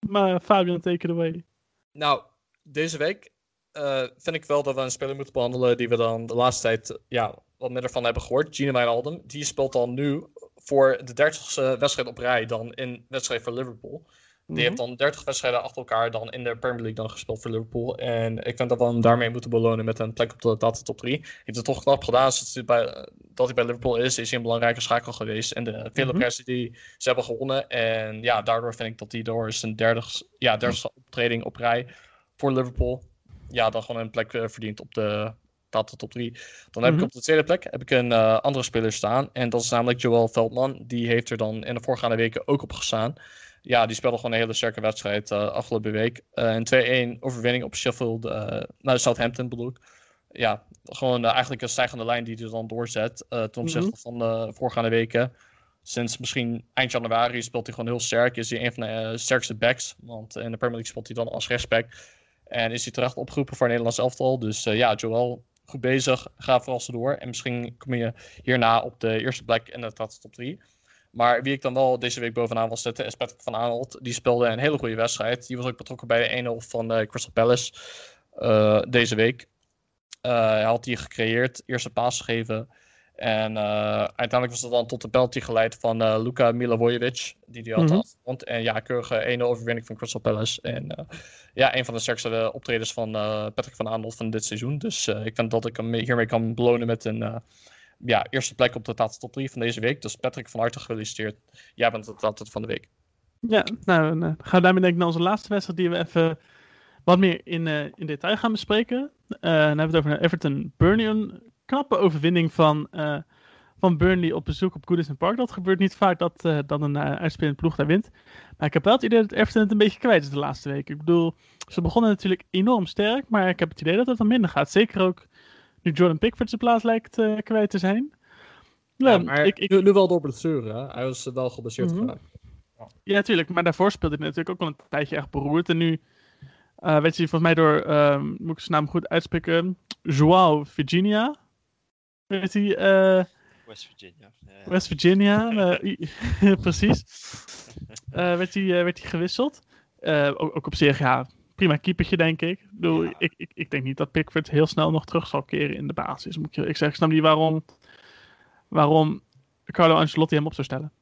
maar Fabian, take it away. Nou, deze week eh, vind ik wel dat we een speler moeten behandelen die we dan de laatste tijd ja, wat minder van hebben gehoord. Gino Wijnaldum. Die speelt dan nu voor de dertigste wedstrijd op rij dan in wedstrijd voor Liverpool. Die Mhm. heeft dan 30 wedstrijden achter elkaar dan in de Premier League dan gespeeld voor Liverpool. En ik vind dat we hem daarmee moeten belonen met een plek op de data top 3. Hij heeft het toch knap gedaan sinds hij bij, dat hij bij Liverpool is. Is hij een belangrijke schakel geweest. En de vele prijzen die ze hebben gewonnen. En ja, daardoor vind ik dat hij door zijn derde, ja, derde optreding op rij voor Liverpool. Ja, dan gewoon een plek eh, verdient op de data top 3. Dan heb Mhm. ik op de tweede plek heb ik een eh, andere speler staan. En dat is namelijk Joel Veldman. Die heeft er dan in de voorgaande weken ook op gestaan. Ja, die speelde gewoon een hele sterke wedstrijd eh, afgelopen week. Eh, een 2-1 overwinning op Sheffield, naar Southampton bedoel ik. Ja, gewoon eigenlijk een stijgende lijn die hij dan doorzet ten opzichte Mhm. van de voorgaande weken. Sinds misschien eind januari speelt hij gewoon heel sterk. Is hij een van de sterkste backs. Want in de Premier League speelt hij dan als rechtsback. En is hij terecht opgeroepen voor het Nederlands elftal. Dus eh, ja, Joel, goed bezig. Ga vooral zo door. En misschien kom je hierna op de eerste plek in de top 3. Maar wie ik dan wel deze week bovenaan wil zetten is Patrick van Aanholt. Die speelde een hele goede wedstrijd. Die was ook betrokken bij de 1-0 van eh, Crystal Palace eh, deze week. Hij had die gecreëerd, eerste paas gegeven. En eh, uiteindelijk was het dan tot de penalty geleid van eh, Luka Milivojevic, die die had afgerond. En ja, keurige 1-0 overwinning van Crystal Palace. En eh, ja, een van de sterkste optredens van Patrick van Aanholt van dit seizoen. Dus ik vind dat ik hem hiermee kan belonen met een ja, eerste plek op de Tata top 3 van deze week. Dus Patrick, van harte gefeliciteerd. Jij bent het altijd van de week. Ja, nou, dan gaan we daarmee denk ik naar onze laatste wedstrijd die we even wat meer in, in detail gaan bespreken. Eh, dan hebben we het over Everton Burnley. Knappe overwinning van, eh, van Burnley op bezoek op Goodison Park. Dat gebeurt niet vaak dat, eh dat een uh, uitspelend ploeg daar wint. Maar ik heb wel het idee dat Everton het een beetje kwijt is de laatste week. Ik bedoel, ze begonnen natuurlijk enorm sterk, maar ik heb het idee dat het dan minder gaat. Zeker ook nu Jordan Pickford zijn plaats lijkt eh, kwijt te zijn. Ja, Ja, maar ik, ik, nu, nu wel door blessure. Hè? Hij was eh, wel geblesseerd Mhm. geraakt. Ja, natuurlijk. Maar daarvoor speelde hij natuurlijk ook al een tijdje echt beroerd. En nu eh werd hij volgens mij door, ehm, moet ik zijn naam goed uitspreken, Joao Virginia. Weet hij, eh, West Virginia. Ja. West Virginia, precies. Eh, werd, hij, eh, werd hij gewisseld. Ook, ook op zich, ja, prima keepertje, denk ik. Ik, bedoel, Ja. ik, ik, ik denk niet dat Pickford heel snel nog terug zal keren in de basis. Moet je, ik zeg, ik snap niet waarom, waarom Carlo Ancelotti hem op zou stellen.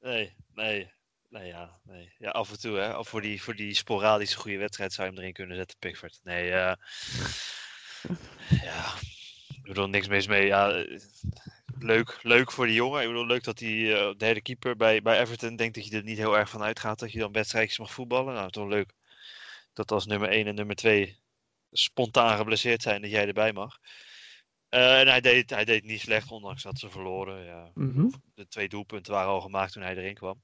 Nee, nee. Nee, ja, nee. Ja, af en toe, hè. Of voor die, voor die sporadische goede wedstrijd zou je hem erin kunnen zetten, Pickford. Nee, eh ja. Ik bedoel, niks mis mee. Ja, leuk, leuk voor die jongen. Ik bedoel, leuk dat die eh, derde keeper bij, bij Everton denkt dat je er niet heel erg van uitgaat dat je dan wedstrijdjes mag voetballen. Nou, toch leuk dat als nummer 1 en nummer 2 spontaan geblesseerd zijn, dat jij erbij mag. Eh, en hij deed, hij deed niet slecht, ondanks dat ze verloren. Ja. Mhm. De twee doelpunten waren al gemaakt toen hij erin kwam.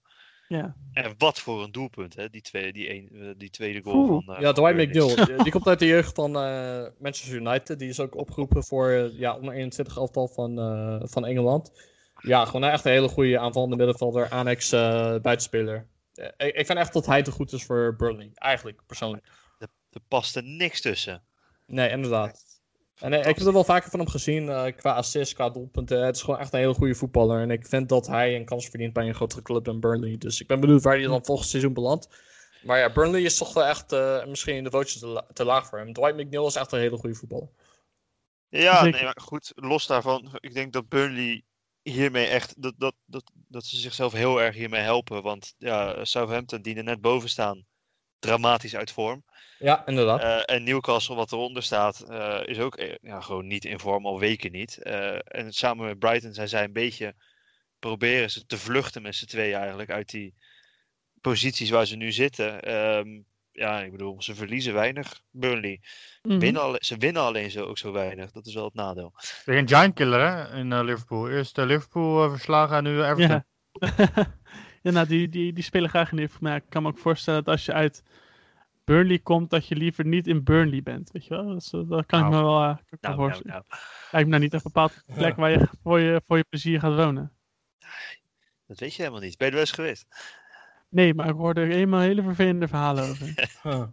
Ja. En wat voor een doelpunt, hè? Die, tweede, die, een, eh, die tweede goal Oeh. van. eh, Ja, Dwight. McNeil. die komt uit de jeugd van eh, Manchester United. Die is ook opgeroepen voor ja, onder 21 elftal van, eh, van Engeland. Ja, gewoon echt een hele goede aanvallende middenvelder. Annex eh buitenspeler. Ik, ik vind echt dat hij te goed is voor Burnley. Eigenlijk, persoonlijk. Er paste niks tussen. Nee, inderdaad. En eh, ik heb er wel vaker van hem gezien eh, qua assist, qua doelpunten. Het is gewoon echt een hele goede voetballer. En ik vind dat hij een kans verdient bij een grotere club dan Burnley. Dus ik ben benieuwd waar hij dan volgend seizoen belandt. Maar ja, Burnley is toch wel echt eh, misschien in de vootjes te, la- te laag voor hem. Dwight McNeil is echt een hele goede voetballer. Ja, nee, maar goed, los daarvan. Ik denk dat Burnley hiermee echt. Dat, dat, dat, dat ze zichzelf heel erg hiermee helpen. Want ja, Southampton, die er net boven staan, dramatisch uit vorm. Ja, inderdaad. Eh, en Newcastle, wat eronder staat, eh, is ook eh, ja, gewoon niet in vorm, al weken niet. Eh, en samen met Brighton zijn zij een beetje proberen ze te vluchten met z'n tweeën eigenlijk uit die posities waar ze nu zitten. Ehm, ja, ik bedoel, ze verliezen weinig, Burnley. Mhm. Winnen ze winnen alleen zo, ook zo weinig. Dat is wel het nadeel. Weer een giant killer hè, in Liverpool. Eerst Liverpool verslagen en nu Everton. Ja. ja, nou, die, die, die spelen graag in Liverpool. Maar ik kan me ook voorstellen dat als je uit Burnley komt, dat je liever niet in Burnley bent. Weet je wel? Dat, is- dat kan ik Nou. me wel, eh, kan ik Nou, nou, voorstellen. nou. Lijkt me nou niet een bepaalde plek waar je voor, je voor je plezier gaat wonen. Dat weet je helemaal niet. Ben je er wel eens geweest? Nee, maar ik hoorde er eenmaal hele vervelende verhalen over. Huh.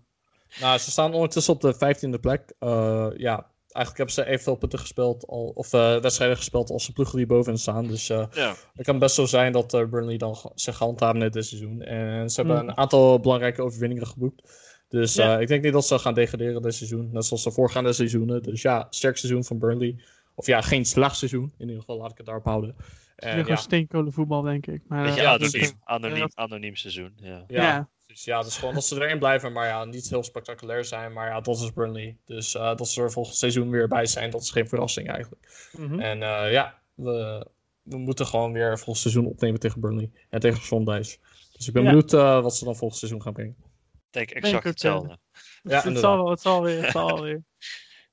Nou, ze staan ondertussen op de 15e plek. Eh, ja, eigenlijk hebben ze evenveel punten gespeeld, al, of eh, wedstrijden gespeeld als de ploegen die bovenin staan. Dus eh, Ja. het kan best zo zijn dat eh, Burnley dan zich handhaven net dit seizoen. En ze hebben Mhm. een aantal belangrijke overwinningen geboekt. Dus Ja. eh, ik denk niet dat ze gaan degraderen dit seizoen, net zoals de voorgaande seizoenen. Dus ja, sterk seizoen van Burnley. Of ja, geen slecht seizoen. In ieder geval laat ik het daarop houden. Het is En ja, steenkolen voetbal, denk ik. Maar, Beetje ja, anoniem, precies. anoniem, Ja. anoniem seizoen. Ja. Ja. Dus ja, het is gewoon dat ze erin blijven, maar ja, niet heel spectaculair zijn. Maar ja, dat is Burnley. Dus eh, dat ze er volgend seizoen weer bij zijn, dat is geen verrassing eigenlijk. Mhm. En eh, ja, we, we moeten gewoon weer volgend seizoen opnemen tegen Burnley en tegen Sunrise. Dus ik ben Ja. benieuwd eh, wat ze dan volgend seizoen gaan brengen. Ik denk exact hetzelfde. Ja, het, inderdaad. zal wel, het zal weer, het zal weer.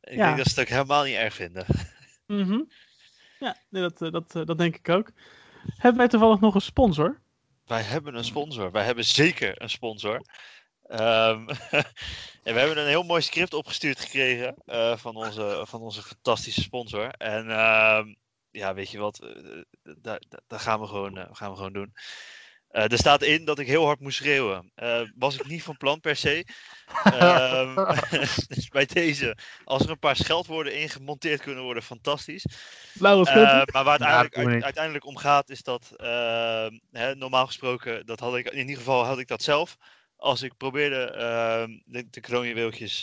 Ik ja. denk dat ze het ook helemaal niet erg vinden. Mhm. Ja, nee, dat, eh, dat, dat denk ik ook. Hebben wij toevallig nog een sponsor? Wij hebben een sponsor. Wij hebben zeker een sponsor. Ehm, en we hebben een heel mooi script opgestuurd gekregen eh, van, onze, van onze fantastische sponsor. En ehm, ja, weet je wat, eh, daar daar- daar gaan we gewoon, eh, gaan we gewoon doen. Eh, er staat in dat ik heel hard moest schreeuwen. Eh, was ik niet van plan per se. Ehm, dus bij deze, als er een paar scheldwoorden ingemonteerd kunnen worden, fantastisch. Blauwe Eh, maar waar het eigenlijk, uit- uiteindelijk om gaat, is dat ehm, hè, normaal gesproken, dat had ik, in ieder geval had ik dat zelf. Als ik probeerde ehm, de, de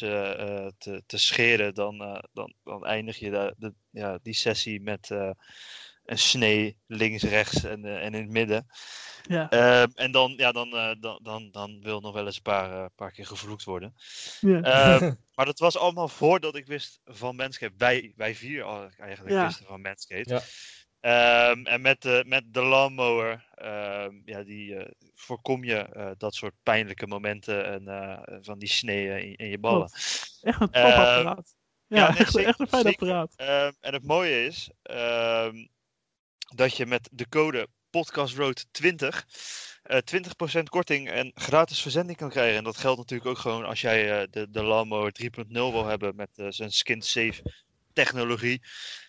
eh, eh, te, te scheren, dan, eh, dan, dan eindig je de, de, ja, die sessie met eh, een snee links, rechts en, eh, en in het midden. ja. Ehm, en dan, ja, dan, eh, dan, dan, dan wil nog wel eens een paar, eh, paar keer gevloekt worden. ja. Ehm, maar dat was allemaal voordat ik wist van Manscaped. Wij, wij vier al eigenlijk Ja. wisten van Manscaped. Ja. Ehm, en met de, met de lawnmower, ehm, ja, die eh, voorkom je eh, dat soort pijnlijke momenten en eh, van die sneeën in, in je ballen. echt een topapparaat. Ja, nee, echt, zeker, echt een fijn apparaat. Ehm, en het mooie is ehm, dat je met de code podcastroad20 eh 20% korting en gratis verzending kan krijgen. En dat geldt natuurlijk ook gewoon als jij eh, de, de Lawnmower 3.0 wil hebben met eh, zijn skin safe technologie.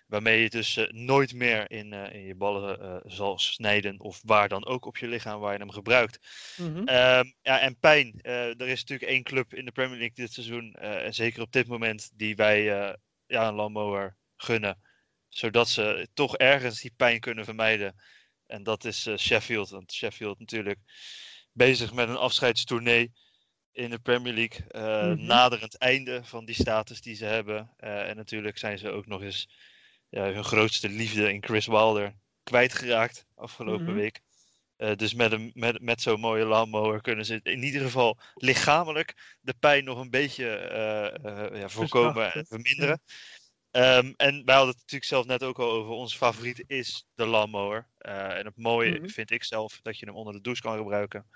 Waarmee je dus eh, nooit meer in, eh, in je ballen eh, zal snijden of waar dan ook op je lichaam waar je hem gebruikt. Mhm. Ehm, ja, en pijn. Eh, er is natuurlijk één club in de Premier League dit seizoen, eh, en zeker op dit moment, die wij eh, ja, een lawnmower gunnen. Zodat ze toch ergens die pijn kunnen vermijden. En dat is eh, Sheffield. Want Sheffield natuurlijk bezig met een afscheidstournee in de Premier League. eh, Mhm. Naderend einde van die status die ze hebben. Eh, en natuurlijk zijn ze ook nog eens ja, hun grootste liefde in Chris Wilder kwijtgeraakt afgelopen Mhm. week. Dus met, een, met, met zo'n mooie lawnmower kunnen ze in ieder geval lichamelijk de pijn nog een beetje ja, voorkomen en verminderen. Ehm, en wij hadden het natuurlijk zelf net ook al over. Onze favoriet is de lawnmower. Eh, en het mooie Mhm. vind ik zelf dat je hem onder de douche kan gebruiken.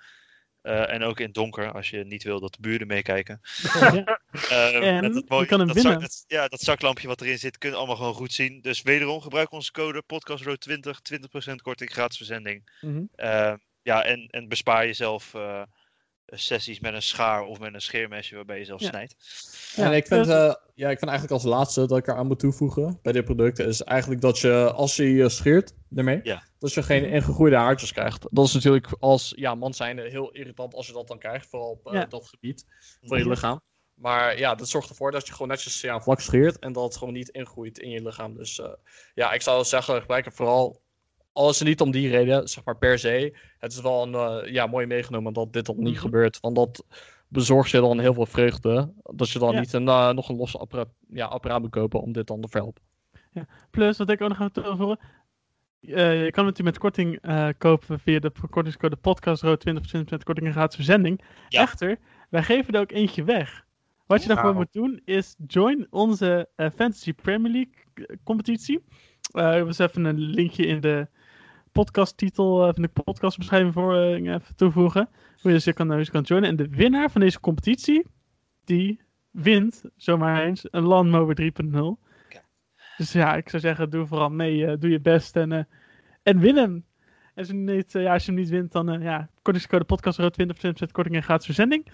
Eh, en ook in het donker, als je niet wil dat de buren meekijken. Ja. Ehm, En met je dat mooie- kan hem dat zak- winnen. dat- ja, dat zaklampje wat erin zit, kun je allemaal gewoon goed zien. Dus wederom gebruik onze code podcastroad20, 20% korting, gratis verzending. Mhm. Ehm, ja, en, en bespaar jezelf eh, sessies met een schaar of met een scheermesje waarbij je zelf Ja. snijdt. Ja, en ik vind, eh, ja, ik vind eigenlijk als laatste dat ik eraan moet toevoegen bij dit product, is eigenlijk dat je, als je je scheert ermee, Ja. dat je geen ingegroeide haartjes krijgt. Dat is natuurlijk als ja, man zijnde heel irritant als je dat dan krijgt, vooral op eh, Ja. dat gebied van je Mhm. lichaam. Maar ja, dat zorgt ervoor dat je gewoon netjes ja, vlak scheert en dat het gewoon niet ingroeit in je lichaam. Dus eh, ja, ik zou zeggen, gebruik het vooral, al is het niet om die reden, zeg maar per se. Het is wel een eh, ja, mooi meegenomen dat dit dan niet Mhm. gebeurt, want dat bezorgt je dan heel veel vreugde. Dat je dan Ja. niet een, eh, nog een los apparaat, ja, apparaat moet kopen om dit dan te verhelpen. Plus, wat ik ook nog ga toevoegen. eh, je kan het met korting kopen via de kortingscode podcastrood 20% korting en gratis verzending. Ja. Echter, wij geven er ook eentje weg. Wat je daarvoor moet doen is join onze Fantasy Premier League competitie. Ik was even een linkje in de podcasttitel eh, van de podcastbeschrijving voor eh, even toevoegen. Hoe je dus je kan, dus je kan joinen. En de winnaar van deze competitie, die wint zomaar eens een Lawnmower 3.0. Dus ja, ik zou zeggen, doe vooral mee, eh, doe je best en, eh, en win hem. En als je, hem niet, eh, ja, als je hem niet wint, dan uh, ja, kortingscode podcast rood 20% korting en gratis verzending.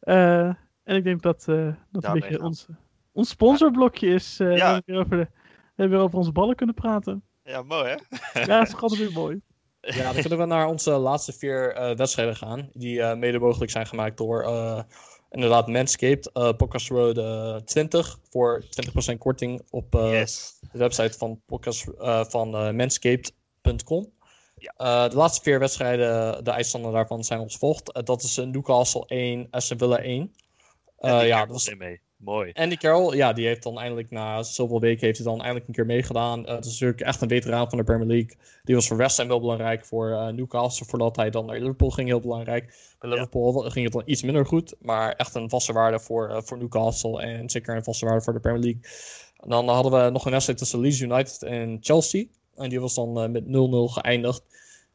Eh, en ik denk dat dat een beetje ons, ons sponsorblokje is. eh, Ja. we, hebben weer over de, we hebben weer over onze ballen kunnen praten. Ja, mooi hè? Ja, dat is altijd weer mooi. Ja, dan kunnen we naar onze laatste vier eh, wedstrijden gaan. Die eh, mede mogelijk zijn gemaakt door eh, Inderdaad, Manscaped, eh Podcast Road eh, 20 voor 20% korting op eh, yes. de website van, podcast, eh, van eh, manscaped.com. Ja. Eh, de laatste vier wedstrijden, de eindstanden daarvan zijn als volgt. Dat is Newcastle 1, Aston Villa 1. Eh, En die ja, dat was mee. Mooi. Andy Carroll, ja, die heeft dan eindelijk na zoveel weken heeft hij dan eindelijk een keer meegedaan. Eh, het is natuurlijk echt een veteraan van de Premier League. Die was voor West Ham wel belangrijk, voor eh, Newcastle voordat hij dan naar Liverpool ging heel belangrijk. Bij Ja. Liverpool ging het dan iets minder goed, maar echt een vaste waarde voor, eh, voor Newcastle en zeker een vaste waarde voor de Premier League. En dan hadden we nog een wedstrijd tussen Leeds United en Chelsea. En die was dan met 0-0 geëindigd.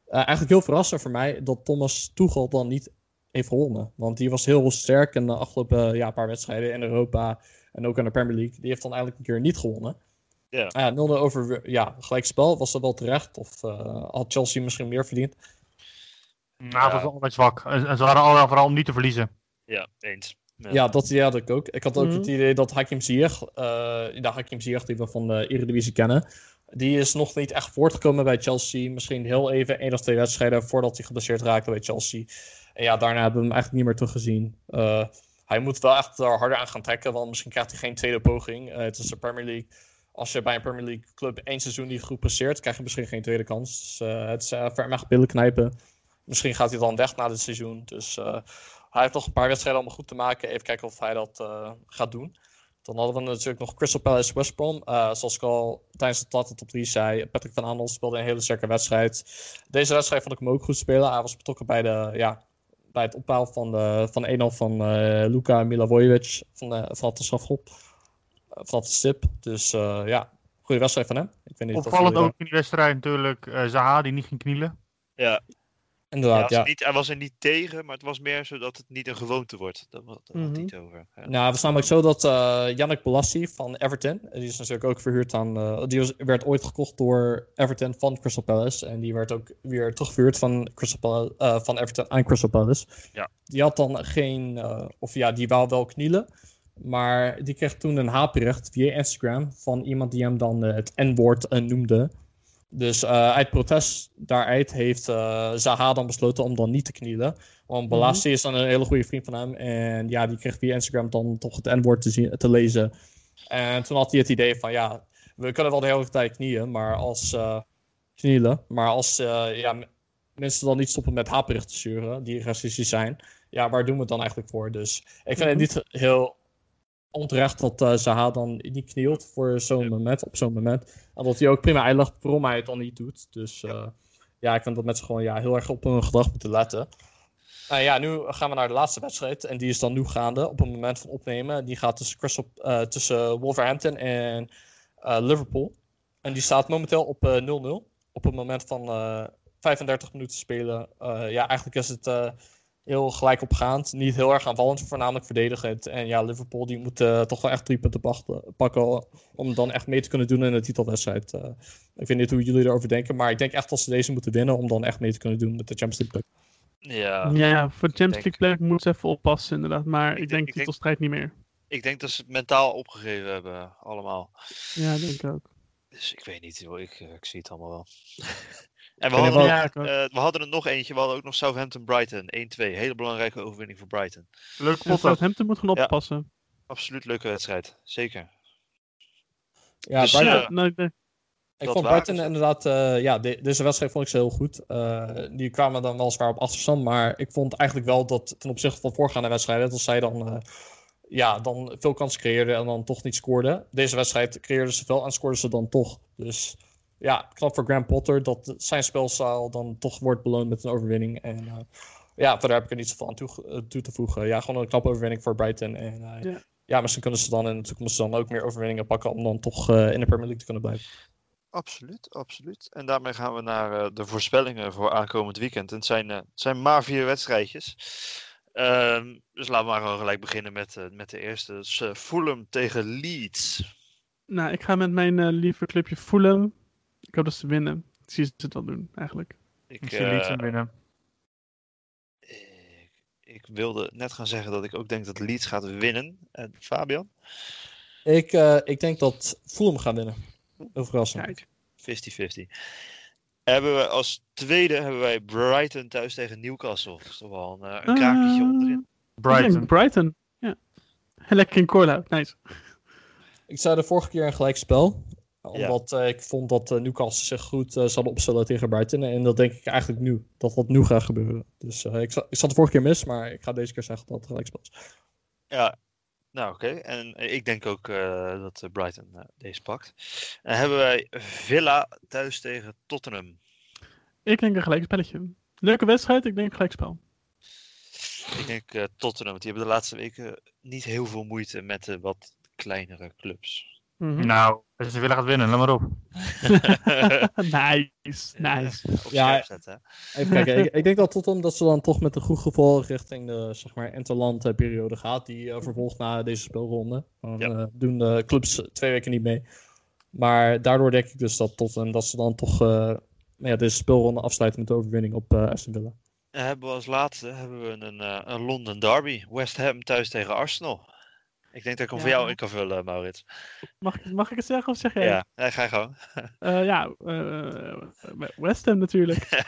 Eigenlijk heel verrassend voor mij dat Thomas Tuchel dan niet heeft gewonnen. Want die was heel sterk in de afgelopen ja, paar wedstrijden in Europa en ook in de Premier League. Die heeft dan eigenlijk een keer niet gewonnen. Ja. Ah ja 0-0 over ja, gelijkspel. Was dat wel terecht? Of eh, had Chelsea misschien meer verdiend? Nou, het was altijd zwak. En, en ze waren allemaal vooral om niet te verliezen. Ja, eens. Ja. Ja, dat idee had ik ook. Ik had ook Mhm. het idee dat Hakim Ziyech, eh de Hakim Ziyech die we van de Eredivisie kennen, die is nog niet echt voortgekomen bij Chelsea. Misschien heel even één of twee wedstrijden voordat hij geblesseerd raakte bij Chelsea. En ja, daarna hebben we hem eigenlijk niet meer teruggezien. Eh, hij moet wel echt er harder aan gaan trekken, want misschien krijgt hij geen tweede poging. Eh, het is de Premier League. Als je bij een Premier League club één seizoen niet goed presteert, krijg je misschien geen tweede kans. Dus, eh, het is uh, ver echt billen knijpen. Misschien gaat hij dan weg na dit seizoen. Dus hij heeft nog een paar wedstrijden om goed te maken. Even kijken of hij dat gaat doen. Dan hadden we natuurlijk nog Crystal Palace West Brom. Zoals ik al tijdens de Tata top 3 zei, Patrick van Aanholt speelde een hele sterke wedstrijd. Deze wedstrijd vond ik hem ook goed spelen. Hij was betrokken bij, de, ja, bij het opbouw van de, van 1-0 van eh Luka Milivojevic van, de, van de. Eh, van de stip. Dus eh, ja, goede wedstrijd van hem. Ik weet niet of Opvallend jullie ook in die wedstrijd natuurlijk eh, Zaha die niet ging knielen. Ja, hij, Inderdaad, was ja. er niet, hij was er niet tegen, maar het was meer zodat het niet een gewoonte wordt. Daar had hij Mhm. het over. Ja. Nou, het is namelijk zo dat eh Yannick van Everton, die is natuurlijk ook verhuurd aan, eh, die was, werd ooit gekocht door Everton van Crystal Palace en die werd ook weer teruggehuurd van, Crystal Palace, eh, van Everton aan Crystal Palace. Ja. Die had dan geen, eh, of ja, die wou wel knielen, maar die kreeg toen een haatbericht via Instagram van iemand die hem dan het N-woord eh, noemde. Dus eh, uit protest daaruit heeft eh, Zaha dan besloten om dan niet te knielen. Want Balassi is dan een hele goede vriend van hem. En ja, die kreeg via Instagram dan toch het N-woord te, zien- te lezen. En toen had hij het idee van ja, we kunnen wel de hele tijd knieën, maar als eh, knielen. Maar als eh, ja, mensen dan niet stoppen met haatberichten te sturen, die racistisch zijn, ja, waar doen we het dan eigenlijk voor? Dus ik vind het niet heel onterecht dat eh Zaha dan niet knielt voor zo'n moment, op zo'n moment. En dat hij ook prima uitlegt waarom hij het dan niet doet. Dus eh, ja, ik vind dat mensen gewoon ja, heel erg op hun gedrag moeten letten. Nou ja, nu gaan we naar de laatste wedstrijd. En die is dan nu gaande op het moment van opnemen. Die gaat tussen, Crystal, eh, tussen Wolverhampton en Liverpool. En die staat momenteel op eh, 0-0. Op het moment van eh, 35 minuten spelen. Ja, eigenlijk is het heel gelijk opgaand. Niet heel erg aanvallend, voornamelijk verdedigend. En ja, Liverpool die moet eh, toch wel echt drie punten pakken. Om dan echt mee te kunnen doen in de titelwedstrijd. Eh, ik weet niet hoe jullie erover denken. Maar ik denk echt dat ze deze moeten winnen. Om dan echt mee te kunnen doen met de Champions League. plek. Ja, Ja, voor de Champions League plek moet ze even oppassen inderdaad. Maar ik, denk- denk ik denk- titelstrijd niet meer. ik denk dat ze het mentaal opgegeven hebben, allemaal. Ja, denk ik ook. Dus ik weet niet. Ik, eh, ik zie het allemaal wel. en we hadden, wel- nog, Ja, eh, we hadden er nog eentje. We hadden ook nog Southampton-Brighton. 1-2. Hele belangrijke overwinning voor Brighton. Leuk pot. Southampton moet gaan Ja. oppassen. Absoluut leuke wedstrijd. Zeker. Ja, Dus, Brighton- eh, nou, ik denk- Ik Dat vond Brighton inderdaad, eh, ja, de- deze wedstrijd vond ik ze heel goed. Eh, die kwamen dan weliswaar op achterstand, maar ik vond eigenlijk wel dat ten opzichte van voorgaande wedstrijden, dat zij dan, eh, ja, dan veel kansen creëerden en dan toch niet scoorden. Deze wedstrijd creëerden ze veel en scoorden ze dan toch. Dus ja, knap voor Graham Potter dat zijn spelstijl dan toch wordt beloond met een overwinning. En eh, ja, verder heb ik er niet zoveel aan toe, eh, toe te voegen. Ja, gewoon een knappe overwinning voor Brighton. En eh, Ja. ja. misschien kunnen ze dan in de toekomst dan ook meer overwinningen pakken om dan toch eh, in de Premier League te kunnen blijven. Absoluut, absoluut. En daarmee gaan we naar eh, de voorspellingen voor aankomend weekend. En het zijn, eh, het zijn maar vier wedstrijdjes. Ehm, dus laten we maar gewoon gelijk beginnen met, met de eerste. Dus, Fulham tegen Leeds. nou, ik ga met mijn eh, lieve clubje Fulham. Ik hoop dat ze winnen. Ik zie ze het wel doen, eigenlijk. Ik, Ik zie Leeds eh, winnen. ik, ik wilde net gaan zeggen dat ik ook denk dat Leeds gaat winnen. En Fabian? Ik, eh, ik denk dat Fulham gaat winnen. Heel verrassend. Kijk. 50-50. Hebben we als tweede hebben wij Brighton thuis tegen Newcastle. Dat is toch wel een, eh, een Eh, onderin. Brighton. Brighton. Lekker in Corloud, nice. Ik zei de vorige keer een gelijkspel. Omdat eh, ik vond dat uh, Newcastle zich goed uh, zal opstellen tegen Brighton. En dat denk ik eigenlijk nu. Dat dat nu gaat gebeuren. Dus uh, ik, ik zat de vorige keer mis, maar ik ga deze keer zeggen dat het gelijkspel is. Ja, nou oké. Okay. En ik denk ook uh, dat Brighton uh, deze pakt. En hebben wij Villa thuis tegen Tottenham. Ik denk een gelijkspelletje. Leuke wedstrijd, ik denk gelijkspel. Ik denk uh, Tottenham, want die hebben de laatste weken niet heel veel moeite met de wat kleinere clubs. Mm -hmm. Nou, als ze willen gaat winnen, laat maar op. nice, nice. Ja, zetten, even kijken. ik, ik, denk dat Tottenham dat ze dan toch met een goed gevoel richting de zeg maar interland periode gaat. Die uh, vervolgt na deze speelronde. Dan ja. uh, doen de clubs twee weken niet mee. Maar daardoor denk ik dus dat Tottenham dat ze dan toch uh, ja, deze speelronde afsluiten met de overwinning op Aston Villa. Hebben we als laatste hebben we een, uh, een London derby. West Ham thuis tegen Arsenal. Ik denk dat ik hem ja. voor jou in kan vullen, Maurits. Mag, mag ik het zeggen of zeg jij? Ja, ja ga je gewoon. Uh, ja, uh, West Ham natuurlijk.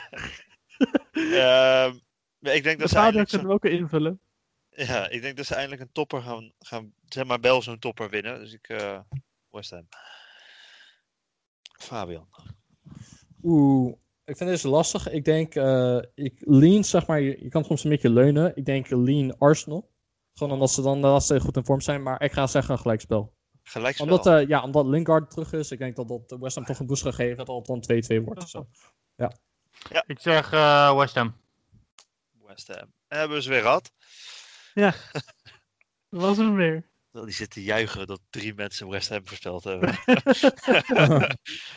uh, ik denk dat ze eindelijk... kunnen we ook invullen. Ja, ik denk dat ze eindelijk een topper gaan, gaan zeg maar, Bel zo'n topper winnen. Dus ik, West Ham. Fabian. Oeh, ik vind deze lastig. Ik denk, uh, ik lean, zeg maar, je, je, kan soms een beetje leunen. Ik denk lean Arsenal. Gewoon omdat ze dan laatste goed in vorm zijn. Maar ik ga zeggen een gelijkspel. Gelijkspel? Omdat, uh, ja, omdat Lingard terug is. Ik denk dat dat West Ham toch een boost gaat geven. Dat het dan 2-2 wordt. Zo. Ja. ja. Ik zeg uh, West Ham. West Ham. Hebben we ze weer gehad. Ja. Dat was hem weer. Die zitten juichen dat drie mensen West Ham voorspeld hebben.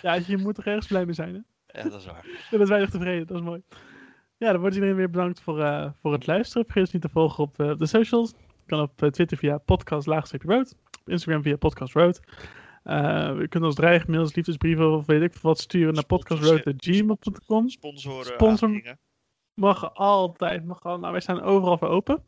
ja, je moet er ergens blij mee zijn, hè? Ja, dat is waar. Dat is weinig tevreden, dat is mooi. Ja, dan wordt iedereen weer bedankt voor, uh, voor het luisteren. Vergeet ons niet te volgen op uh, de socials. Je kan op uh, Twitter via podcast road. Op Instagram via podcast road. je kunt ons dreigmails, liefdesbrieven of weet ik wat sturen naar podcastroad.gmail.com. Sponsoren. Sponsor mag altijd, mag al, nou wij staan overal voor open.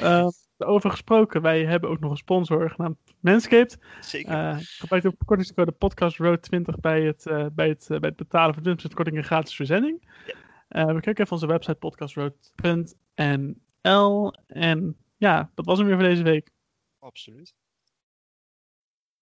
over gesproken, wij hebben ook nog een sponsor genaamd Manscaped. Zeker. Uh, gebruik de kortingscode podcast road 20 bij het, uh, bij het, uh, bij het betalen van 20% korting en gratis verzending. Ja. We kijken even onze website podcastroad.nl en ja, dat was hem weer voor deze week. Absoluut.